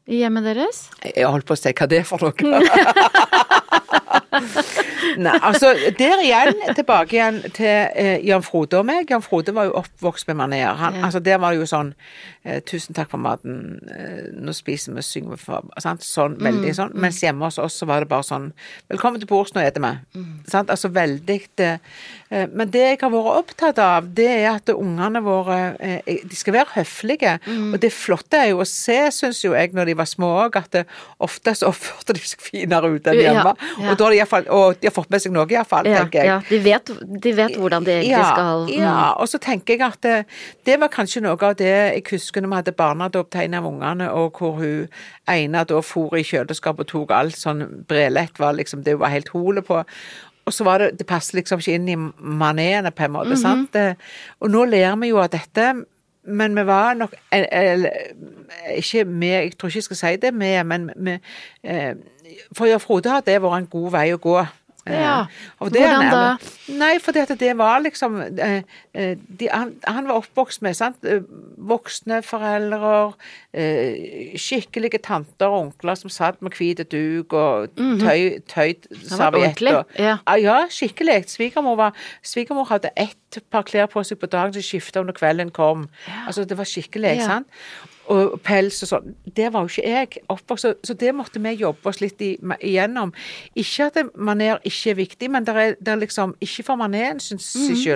i hjemmet deres? Jeg holdt på å si hva det er for noe. Nei, altså der igjen, tilbake igjen til eh, Jan Frode og meg. Jan Frode var jo oppvokst med maner. Han, Ja. altså Der var det jo sånn eh, 'Tusen takk for maten, eh, nå spiser vi, synger vi for sant? Sånn, veldig sånn. Mens hjemme hos oss så var det bare sånn 'Velkommen til bords, nå spiser vi'. Sant? Altså veldig det, eh, Men det jeg har vært opptatt av, det er at ungene våre eh, De skal være høflige. Og det flotte er jo å se, syns jo jeg, når de var små òg, at det, ofte så oppførte de seg finere ut enn Ja, hjemme. ja. Og da har de iallfall Og de har fått med seg noe, iallfall, Ja, tenker jeg. ja de, vet, de vet hvordan de egentlig Ja, skal mm. ja, og så tenker jeg at det, det var kanskje noe av det jeg husker når vi hadde barnedåp til en av ungene, og hvor hun ene da for i kjøleskapet og tok alt sånn brelett, var liksom det hun var helt hole på. Og så var det Det passet liksom ikke inn i manéene på en måte, Mhm. sant. Eh, Og nå ler vi jo av dette. Men vi var nok el- el- Ikke vi, jeg tror ikke jeg skal si det vi, men vi eh, For ja, Frode har det vært en god vei å gå. Eh, Ja. Hvordan da? Nei, fordi at det var liksom eh, eh, de, han, han var oppvokst med sant? eh, voksne foreldre, eh, skikkelige tanter og onkler som satt med hvit duk og tøy, tøyd Mhm. serviett. ja. Ah, ja, skikkelig. Svigermor, var, svigermor hadde ett par klær på seg på dagen så skifta når kvelden kom. Altså, det var skikkelig, Ja. sant? Og pels og sånn. Det var jo ikke jeg oppvokst, så, så det måtte vi jobbe oss litt igjennom. Ikke at maner ikke er viktig, men det er, er liksom ikke for maneren sin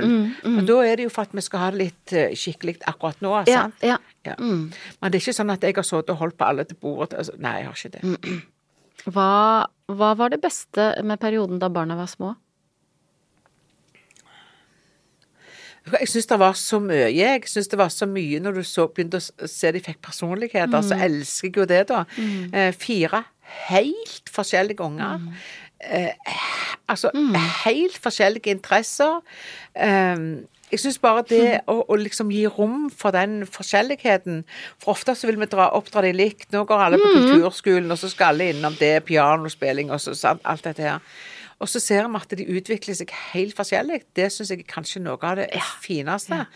Mm, mm. Men da er det jo for at vi skal ha det litt eh, skikkelig akkurat nå, Ja, sant? ja. Ja. Men det er ikke sånn at jeg har sittet og holdt på alle til bordet. Altså, nei, jeg har ikke det. Mm. Hva, hva var det beste med perioden da barna var små? Jeg syns det var så mye. Jeg syns det var så mye når du så, begynte å se de fikk personligheter. Så elsker jeg jo det, da. Eh, fire helt forskjellige unger. Eh, altså helt forskjellige interesser. Eh, jeg syns bare det å, å liksom gi rom for den forskjelligheten For ofte så vil vi dra, oppdra de likt. Nå går alle på kulturskolen, og så skal alle innom det, pianospilling og så, sant, alt dette her. Og så ser vi at de utvikler seg helt forskjellig. Det syns jeg er kanskje noe av det fineste.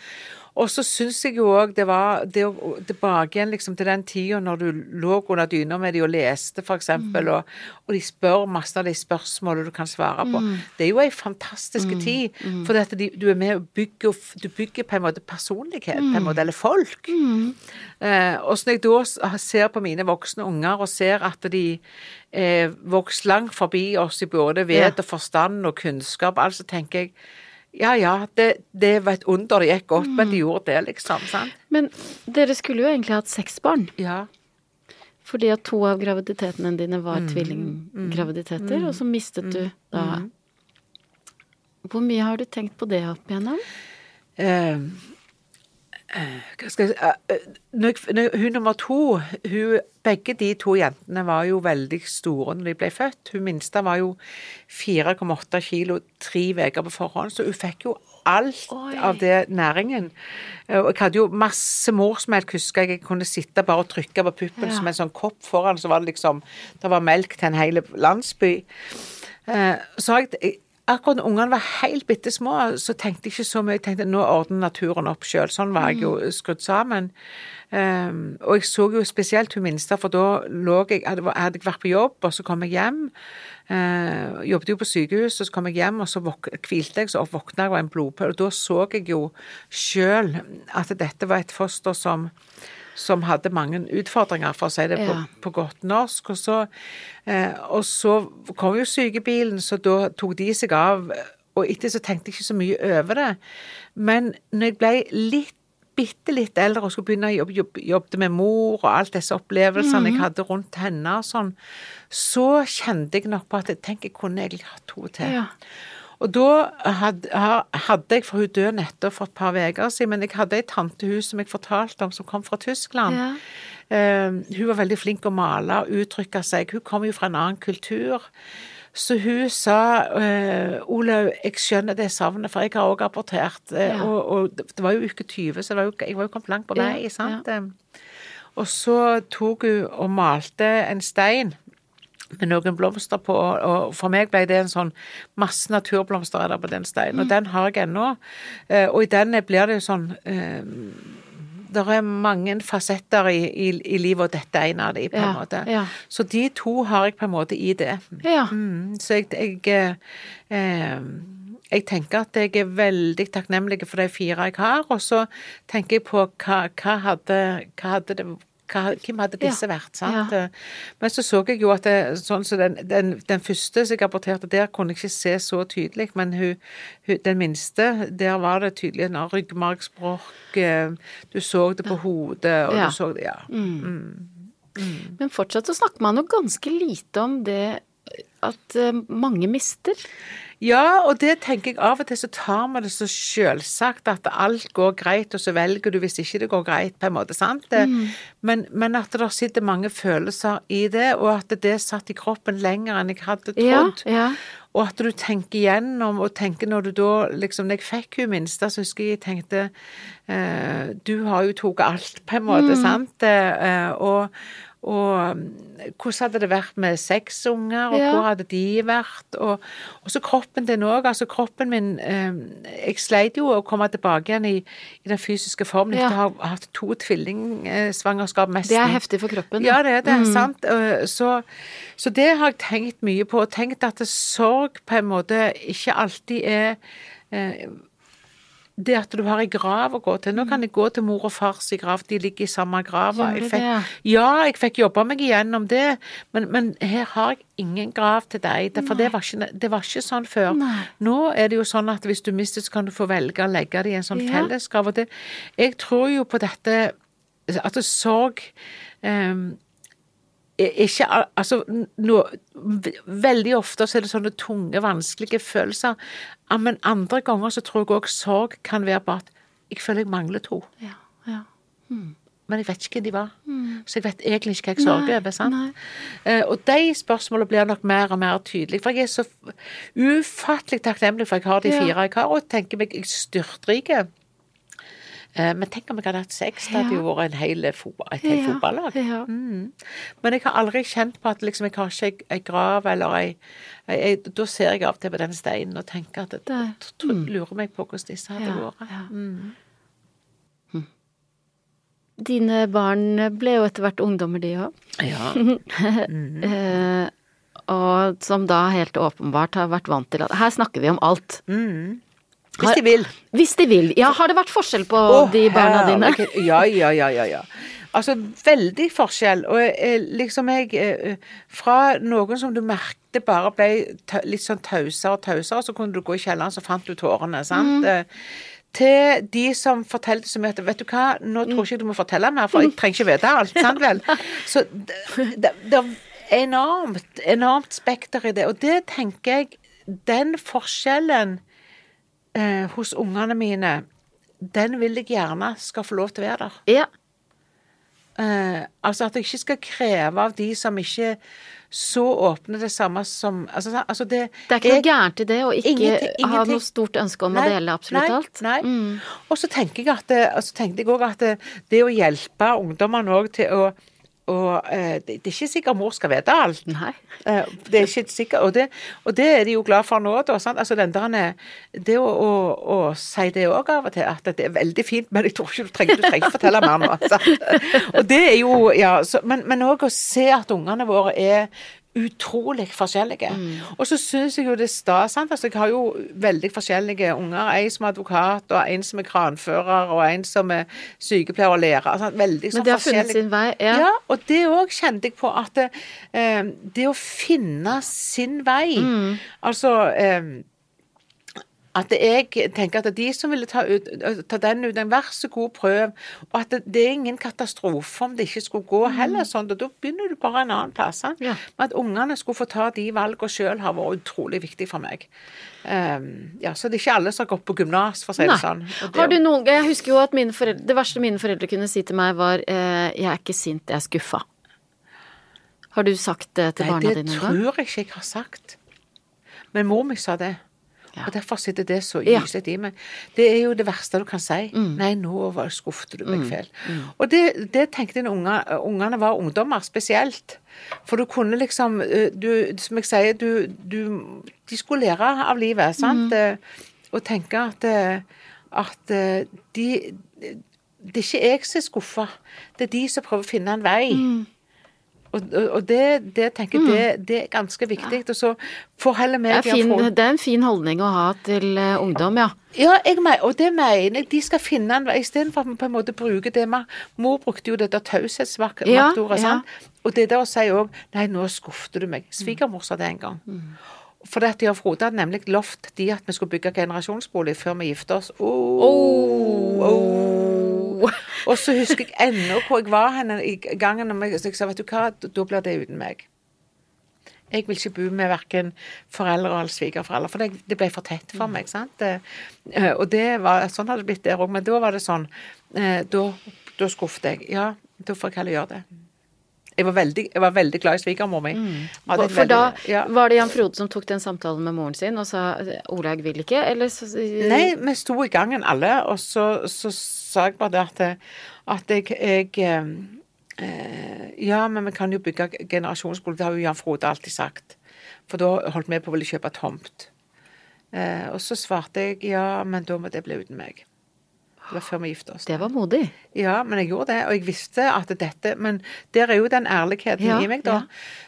Og så syns jeg jo òg det var det å tilbake igjen liksom til den tida når du lå under dyna med de og leste, for eksempel, og, og de spør masse av de spørsmålene du kan svare på. Det er jo ei fantastisk tid, for dette, de, du er med og bygger Du bygger på en måte personlighet, på en måte, eller folk. Eh, og så når jeg da ser på mine voksne unger og ser at de eh, vokser langt forbi oss i både vett Ja. og forstand og kunnskap, altså tenker jeg ja ja, det, det var et under det gikk godt, men de gjorde det, liksom. sant? Men dere skulle jo egentlig hatt seks barn. Ja. Fordi at to av graviditetene dine var Mm. tvillinggraviditeter, og så mistet du da Hvor mye har du tenkt på det opp igjennom? Eh, skal jeg, si, skal jeg, si? hun nummer to hun, Begge de to jentene var jo veldig store når de ble født. Hun minste var jo 4,8 kilo tre uker på forhånd, så hun fikk jo alt Oi. av det næringen. Eh, Og jeg hadde jo masse morsmelk, husker jeg. Jeg kunne sitte bare og trykke på puppen Ja. som en sånn kopp foran, så var det liksom Det var melk til en hel landsby. Eh, Så har jeg Akkurat når ungene var helt bitte små, så tenkte jeg ikke så mye. Jeg tenkte nå ordner naturen opp sjøl. Sånn var jeg jo skrudd sammen. Um, og jeg så jo spesielt hun minste, for da lå jeg hadde, hadde jeg vært på jobb, og så kom jeg hjem. Uh, jobbet jo på sykehus, og så kom jeg hjem, og så hvilte jeg, så våkna jeg var en blodpøl. Og da så jeg jo sjøl at dette var et foster som som hadde mange utfordringer, for å si det på, Ja. på godt norsk. Og så, eh, og så kom jo sykebilen, så da tok de seg av. Og etter så tenkte jeg ikke så mye over det. Men når jeg ble litt bitte litt eldre og skulle begynne å jobbe, jobbe, jobbe med mor og alt disse opplevelsene jeg hadde rundt henne og sånn, så kjente jeg nok på at tenk, jeg kunne egentlig hatt to til. Ja. Og da hadde, hadde jeg, for hun døde nettopp for et par uker siden, men jeg hadde ei tantehus som jeg fortalte om, som kom fra Tyskland. Ja. Uh, hun var veldig flink å male og uttrykke seg. Hun kom jo fra en annen kultur. Så hun sa uh, Olaug, jeg skjønner det savnet, for jeg har også abortert. Eh, Ja. og, og det var jo uke 20, så var jo, jeg var jo kommet langt på vei. Ja, sant? Og så tok hun og malte en stein med noen blomster på, og for meg ble det en sånn masse naturblomster er der på den steinen, og den har jeg ennå. Eh, Og i den blir det jo sånn eh, Det er mange fasetter i, i, i livet, og dette er en av de, på en Ja, måte. ja. Så de to har jeg på en måte i det. Ja. Mm, så jeg, jeg eh, eh, jeg tenker at jeg er veldig takknemlig for de fire jeg har, og så tenker jeg på hva, hva hadde, hva hadde det hvem hadde disse Ja, vært? sant? Men så så jeg jo at det, sånn som den, den, den første som jeg aborterte, der kunne jeg ikke se så tydelig, men hun, hun, den minste, der var det tydelig en ryggmargsbrokk, eh, du så det på hodet, og Ja. du så det, ja. Men fortsatt så snakker man jo ganske lite om det at eh, mange mister. Ja, og det tenker jeg av og til så tar vi det så selvsagt at alt går greit, og så velger du hvis ikke det går greit, på en måte, sant? Mm. Men, men at det sitter mange følelser i det, og at det satt i kroppen lenger enn jeg hadde trodd. ja. Og at du tenker igjennom, og tenker når du da liksom Når jeg fikk hun minste, så husker jeg jeg tenkte eh, Du har jo tatt alt, på en måte, sant? Eh, og, og mm, hvordan hadde det vært med seks unger, og Ja. hvor hadde de vært? Og, og så kroppen din òg. Altså kroppen min eh, Jeg sleit jo å komme tilbake igjen i, i den fysiske formen Ja. etter å ha hatt to tvillingsvangerskap nesten. Det er heftig for kroppen. Ja, det er det. Sant. Så, så det har jeg tenkt mye på. Og tenkt at sorg på en måte ikke alltid er eh, det at du har ei grav å gå til. Nå kan jeg gå til mor og fars i grav, de ligger i samme grava. Det? ja, jeg fikk jobba meg igjennom det, men, men her har jeg ingen grav til deg. For det var, ikke, det var ikke sånn før. Nei. Nå er det jo sånn at hvis du mister, så kan du få velge å legge det i en sånn Ja. fellesgrav. Og det, jeg tror jo på dette at det sorg er ikke Altså, no, veldig ofte så er det sånne tunge, vanskelige følelser. Ja, Men andre ganger så tror jeg òg sorg kan være på at jeg føler jeg mangler to. Ja, ja. Men jeg vet ikke hvem de var. Så jeg vet egentlig ikke hva jeg sørger over. sant? Eh, og de spørsmålene blir nok mer og mer tydelige. For jeg er så ufattelig takknemlig for at jeg har de fire jeg har, og tenker meg jeg styrtrike. Eh, men tenk om jeg hadde hatt sex, det hadde jo vært en hel fotball, et helt Ja, fotballag. ja. Mm. Men jeg har aldri kjent på at liksom, jeg har ikke ei- grav eller ei, Da ser jeg av og til på den steinen og tenker at jeg Det- tr- lurer meg på hvordan disse hadde Ja, vært. ja. Mm. Dine barn ble jo etter hvert ungdommer, de òg. Ja. Eh, og som da helt åpenbart har vært vant til at Her snakker vi om alt. Hvis de vil. Hvis de vil. Ja, har det vært forskjell på oh, de barna dine? Ja, ja, ja, ja, ja. Altså, veldig forskjell. Og eh, liksom jeg eh, Fra noen som du merkte bare ble litt sånn tausere og tausere, så kunne du gå i kjelleren, så fant du tårene. sant? Mm. Eh, Til de som fortalte så mye at vet du hva, nå tror jeg ikke du må fortelle mer, for jeg trenger ikke vite alt. sant vel? Så det, det er enormt, enormt spekter i det. Og det tenker jeg Den forskjellen eh, hos ungene mine den vil jeg gjerne skal få lov til å være der. Ja. Eh, altså at jeg ikke skal kreve av de som ikke så åpne det samme som Altså, altså det Det er ikke noe gærent i det å ikke Ingenting- ha noe stort ønske om Nei, å dele absolutt nei, alt. Nei. Mm. Og så tenker jeg at det, altså tenkte jeg også at det, det å hjelpe ungdommene òg til å og, eh, det, det er ikke sikkert mor skal vite alt. Nei. Eh, det er ikke sikkert, og det, og det er de jo glad for nå. Da, sant? Altså, den der, er- det å, å, å si det òg av og til, at det er veldig fint, men jeg tror ikke du trenger, du trenger ikke fortelle mer nå. Sant? Og det er jo, ja, så, Men òg å se at ungene våre er utrolig forskjellige. Og så syns jeg jo det er stas. Altså, jeg har jo veldig forskjellige unger. En som er advokat, og en som er kranfører, og en som er sykepleier og lærer. Altså, Veldig Men det har funnet sin vei. Ja. ja, og det òg kjente jeg på at det, eh, det å finne sin vei Mm. Altså eh, at jeg tenker at de som ville ta, ut, ta den ut, en vær så god prøv, og at det, det er ingen katastrofe om det ikke skulle gå heller sånn, og da begynner du bare en annen plass. sant? Mm. Ja. Men at ungene skulle få ta de valgene sjøl, har vært utrolig viktig for meg. Um, ja, Så det er ikke alle som har gått på gymnas, for å si det Nei. sånn. Det- Har du noen, jeg husker jo at mine foreldre, det verste mine foreldre kunne si til meg var eh, 'jeg er ikke sint, jeg er skuffa'. Har du sagt det til Nei, barna det dine Nei, det tror jeg ikke jeg har sagt. Men mor mi sa det. Ja. Og derfor sitter det så gyselig i meg. Det er jo det verste du kan si. Mm. Nei, nå skuffet du meg fælt. Og det, det tenkte jeg når unga- ungene var ungdommer, spesielt. For du kunne liksom eh, du, Som jeg sier, du, du De skulle lære av livet, sant? Mm. Eh, Og tenke at, eh, at eh, de Det er ikke jeg som er skuffa, det er de som prøver å finne en vei. Mm. Og, og, det, det tenker jeg, det, det er ganske viktig. Og så får heller Det meg er, fin, få- det er en fin holdning å ha til eh, ungdom, ja. Ja, jeg mener, og det mener jeg. De skal finne en vei, istedenfor at vi på en måte bruker det med Mor brukte jo det der taushetsmaktordet, Ja, ja. Og det der å si òg Nei, nå skuffet du meg. Svigermor sa det en gang. For det at de og Frode hadde nemlig lovt de at vi skulle bygge generasjonsbolig før vi gifter oss. Oh, oh. Og så husker jeg ennå hvor jeg var henne i gangen, og jeg, sa vet du hva, da blir det uten meg. Jeg vil ikke bo med verken foreldre eller svigerforeldre, for det, det ble for tett for meg. sant? Eh, og det var, sånn hadde det blitt der òg, men da var det sånn eh, Da, da skuffet jeg. Ja, da får jeg heller gjøre det. Jeg var veldig, jeg var veldig glad i svigermor mi. Mm. For, For da ja. var det Jan Frode som tok den samtalen med moren sin og sa Olaug vil ikke, eller så Nei, vi sto i gangen alle, og så, så sa jeg bare det at, at jeg, jeg eh, Ja, men vi kan jo bygge generasjonsbolig. Det har jo Jan Frode alltid sagt. For da holdt vi på å ville kjøpe tomt. Eh, og så svarte jeg ja, men da må det bli uten meg. Det var før vi gifta oss. Det var modig. Ja, men jeg gjorde det, og jeg visste at dette Men der er jo den ærligheten Ja, i meg, da.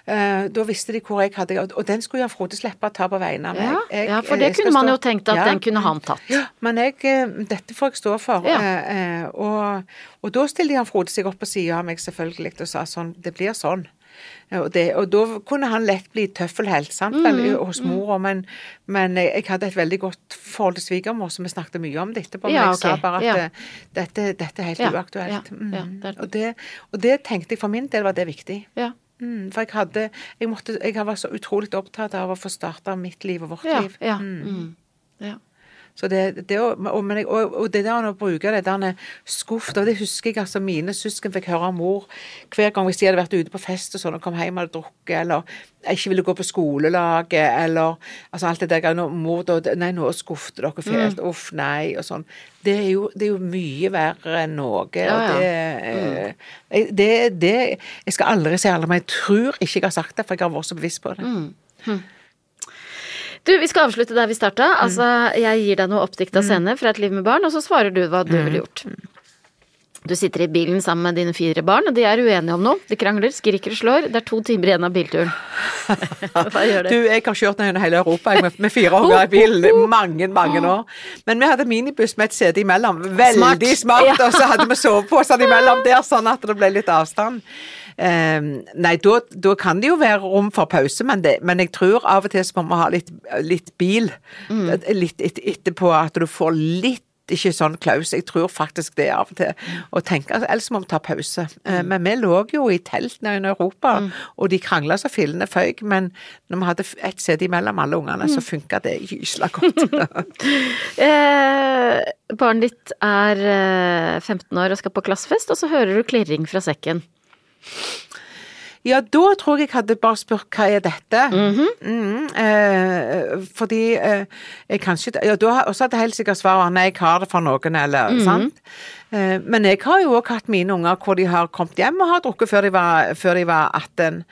Eh, da visste de hvor jeg hadde Og, den skulle Jan Frode slippe å ta på vegne av meg. Ja, Jeg- ja, for eh, det kunne man jo tenkt at Ja. den kunne han tatt. Ja, men jeg, eh, dette får jeg stå for. Ja. Eh, eh, og, og da stilte Jan Frode seg opp på sida av meg selvfølgelig og sa sånn Det blir sånn. Og, det, og da kunne han lett bli tøffelhelt sant, Mm, hos mora, men, men jeg, hadde et veldig godt forhold til svigermor, så vi snakket mye om det etterpå. Men Ja, jeg sa bare at ja. dette, dette er helt Ja, uaktuelt. Mm. det er- og, det, og det tenkte jeg for min del var det viktig. Ja. Mm, for jeg hadde jeg, måtte, jeg var så utrolig opptatt av å få starta mitt liv og vårt liv. ja. Mm. Mm. Så det, det, og, og, og det der å bruke det der skuff Det husker jeg altså mine søsken fikk høre av mor hver gang hvis de hadde vært ute på fest og sånn og kom hjem og hadde drukket, eller ikke ville gå på skolelaget, eller altså alt det der når Mor da Nei, nå skuffet dere Mm. Uff, nei, og sånn. Det er jo, det er jo mye verre enn noe. Ja, ja. det, eh, det, det Jeg skal aldri si aldri, men jeg tror ikke jeg har sagt det, for jeg har vært så bevisst på det. Mm. Du, vi skal avslutte der vi starta. Altså, jeg gir deg noe oppdikta scener fra et liv med barn, og så svarer du hva du ville gjort. Du sitter i bilen sammen med dine fire barn, og de er uenige om noe. De krangler, skriker og slår. Det er to timer igjen av bilturen. Hva gjør Du, du? jeg har kjørt gjennom hele Europa jeg, med, med fire unger i bilen mange, mange år. Men vi hadde minibuss med et sete imellom. Veldig Smart. smart. Ja. Og så hadde vi soveposer imellom der, sånn at det ble litt avstand. Eh, nei, da, kan det jo være rom for pause, men, det, men jeg tror av og til så må vi ha litt, litt bil. Mm. Litt et, etterpå at du får litt ikke sånn klaus. Jeg tror faktisk det av og til. Og tenker, Ellers må vi ta pause. Eh, Men vi lå jo i telt nede i Europa, og de krangla så fillene føyk. Men når vi hadde ett sete imellom alle ungene, så funka det gysla godt. Eh, barnet ditt er eh, 15 år og skal på klassefest, og så hører du klirring fra sekken. Ja, da tror jeg jeg hadde bare spurt hva er dette? mm, eh, fordi eh, jeg kanskje ja, da, Og så hadde jeg helt sikkert svaret nei, jeg har det for noen, eller sant. Eh, men jeg har jo òg hatt mine unger hvor de har kommet hjem og har drukket før de var, før de var 18.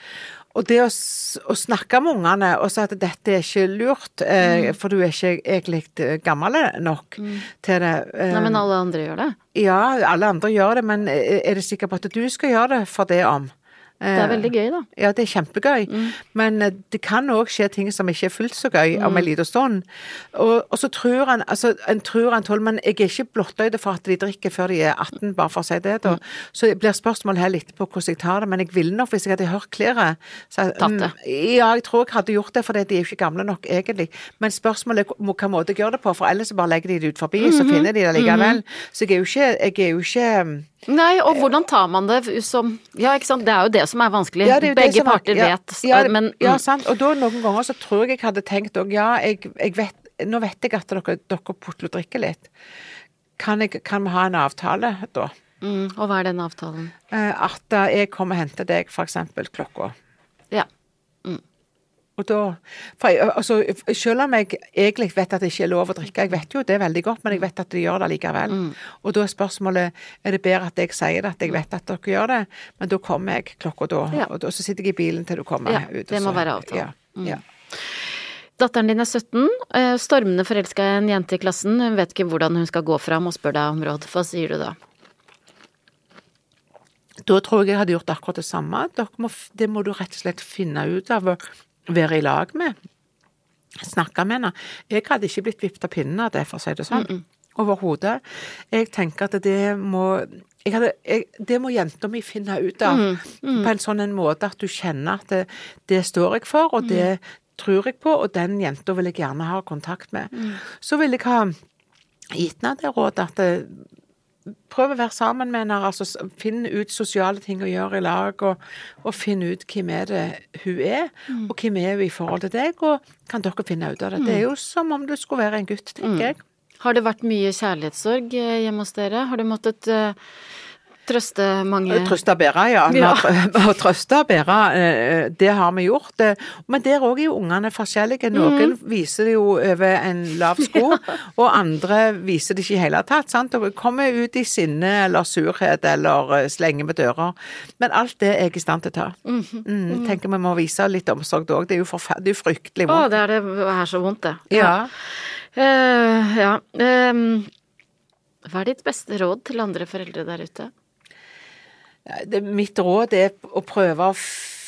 Og det å, å snakke med ungene og si at dette er ikke lurt, eh, for du er ikke egentlig eh, gammel nok til det. eh, Nei, men alle andre gjør det. ja, alle andre gjør det, men eh, er du sikker på at du skal gjøre det for det om? Det er veldig gøy, da. Ja, det er kjempegøy, men eh, det kan òg skje ting som ikke er fullt så gøy om en liten stund. Og, og så tror han altså, en tror han tåler, men jeg er ikke blottøyd for at de drikker før de er 18, bare for å si det, da. Så det blir spørsmålet her litt på hvordan jeg tar det, men jeg ville nok, hvis jeg hadde hørt så- Tatt det. Mm, Ja, jeg tror jeg hadde gjort det, for de er jo ikke gamle nok, egentlig. Men spørsmålet er hvilken måte jeg gjør det på, for ellers bare legger de det ut forbi, så finner de det likevel. Så jeg er jo ikke, jeg er jo ikke Nei, og hvordan tar man det som Ja, ikke sant, det er jo det som er vanskelig. Ja, er Begge er- parter ja, vet, ja, det- men Ja, mm, sant. Og da noen ganger så tror jeg jeg hadde tenkt òg, ja, jeg, jeg vet Nå vet jeg at dere, dere putler og drikker litt. Kan, jeg, kan vi ha en avtale da? mm, Og hva er den avtalen? Eh, At eh, jeg kommer og henter deg eksempel klokka. Og da for jeg, altså, Selv om jeg egentlig vet at det ikke er lov å drikke, jeg vet jo det er veldig godt, men jeg vet at de gjør det likevel. Mm. Og da er spørsmålet er det bedre at jeg sier det, at jeg vet at dere gjør det, men da kommer jeg klokka da. Ja. Og så sitter jeg i bilen til du kommer Ja, ut. Det må så- være avtalen. Mm. Ja, ja. Datteren din er 17, eh, stormende forelska i en jente i klassen. Hun vet ikke hvordan hun skal gå fram og spør deg om råd. Hva sier du da? Da tror jeg jeg hadde gjort akkurat det samme. Må, det må du rett og slett finne ut av være i lag med. Snakke med henne. Jeg hadde ikke blitt vippet av pinnen av det, for å si det sånn. Overhodet. Jeg tenker at det må jeg hadde, jeg, Det må jenta mi finne ut av på en sånn en måte at du kjenner at det, det står jeg for, og det tror jeg på, og den jenta vil jeg gjerne ha kontakt med. Så vil jeg ha gitt henne det rådet at det, prøv å være sammen med henne, altså finn ut sosiale ting å gjøre i lag, og, og finn ut hvem er det hun er, og hvem er hun i forhold til deg, og kan dere finne ut av det. Det er jo som om du skulle være en gutt, tenker jeg. Har det vært mye kjærlighetssorg eh, hjemme hos dere? Har du måttet eh, trøste mange Trøste og bære, ja. Ja. har trøste og bære, eh, det har vi gjort. Eh, Men der òg er jo ungene forskjellige. Noen viser det jo over en lav sko, og andre viser det ikke i hele tatt. sant? Og kommer ut i sinne eller surhet eller eh, slenger med dører. Men alt det er jeg i stand til å ta. Mm, tenker vi må vise litt omsorg da òg. Det er jo forferdelig, fryktelig vondt. Å, det er det her så vondt, det. Ja. Eh, ja. Um, hva er ditt beste råd til andre foreldre der ute? Det, mitt råd er å prøve å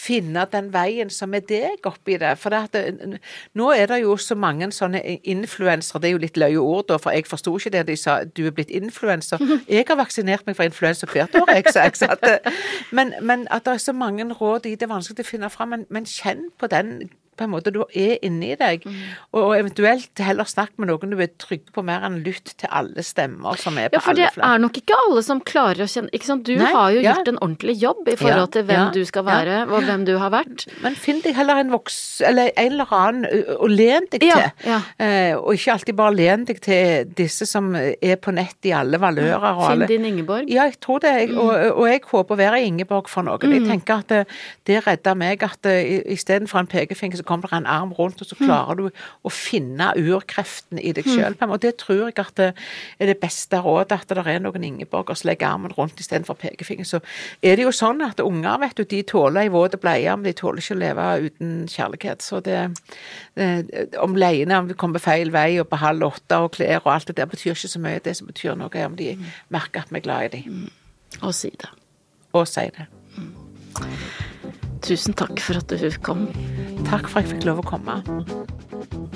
finne den veien som er deg oppi det. For det at det, nå er det jo så mange sånne influensere, det er jo litt løye ord da, for jeg forsto ikke det de sa, du er blitt influenser. Jeg har vaksinert meg for influensa hvert år, jeg, sa jeg. Så men, men at det er så mange råd i det er vanskelig å finne fram, men, men kjenn på den på en måte du er inni deg, og, og eventuelt heller snakk med noen du er trygg på mer enn lytt til alle stemmer som er på alle flere. Ja, for det er nok ikke alle som klarer å kjenne Ikke sant, du Nei, har jo ja. gjort en ordentlig jobb i forhold til hvem ja, du skal være, og hvem du har vært. Men finn deg heller en voks... Eller en eller annen å len deg til. ja. Eh, og ikke alltid bare len deg til disse som er på nett i alle valører. Og Finn din Ingeborg. Ja, jeg tror det. Jeg, og, og jeg håper å være Ingeborg for noen. Jeg tenker at det, det redder meg at istedenfor en pekefinger, så kommer det en arm rundt, og så klarer du å finne urkreften i deg sjøl. Og det tror jeg at det er det beste rådet, at det er noen Ingeborg som legger armen rundt istedenfor pekefinger. Så er det jo sånn at unger, vet du, de tåler ei våt bleie, men de tåler ikke å leve uten kjærlighet. Så det, det Om leiene om vi kommer feil vei og på halv åtte og klær og alt det der, betyr ikke så mye. Det som betyr noe, er om de merker at vi er glad i dem Og si det. og si det. Tusen takk for at du kom. Takk for at jeg fikk lov å komme.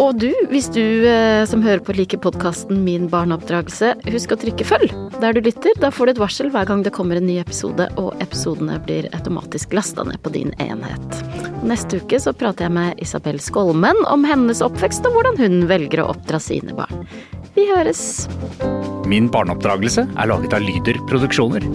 Og du, hvis du eh, som hører på liker podkasten Min barneoppdragelse, husk å trykke følg der du lytter. Da får du et varsel hver gang det kommer en ny episode, og episodene blir automatisk lasta ned på din enhet. Neste uke så prater jeg med Isabel Skolmen om hennes oppvekst og hvordan hun velger å oppdra sine barn. Vi høres! Min barneoppdragelse er laget av Lyder Produksjoner.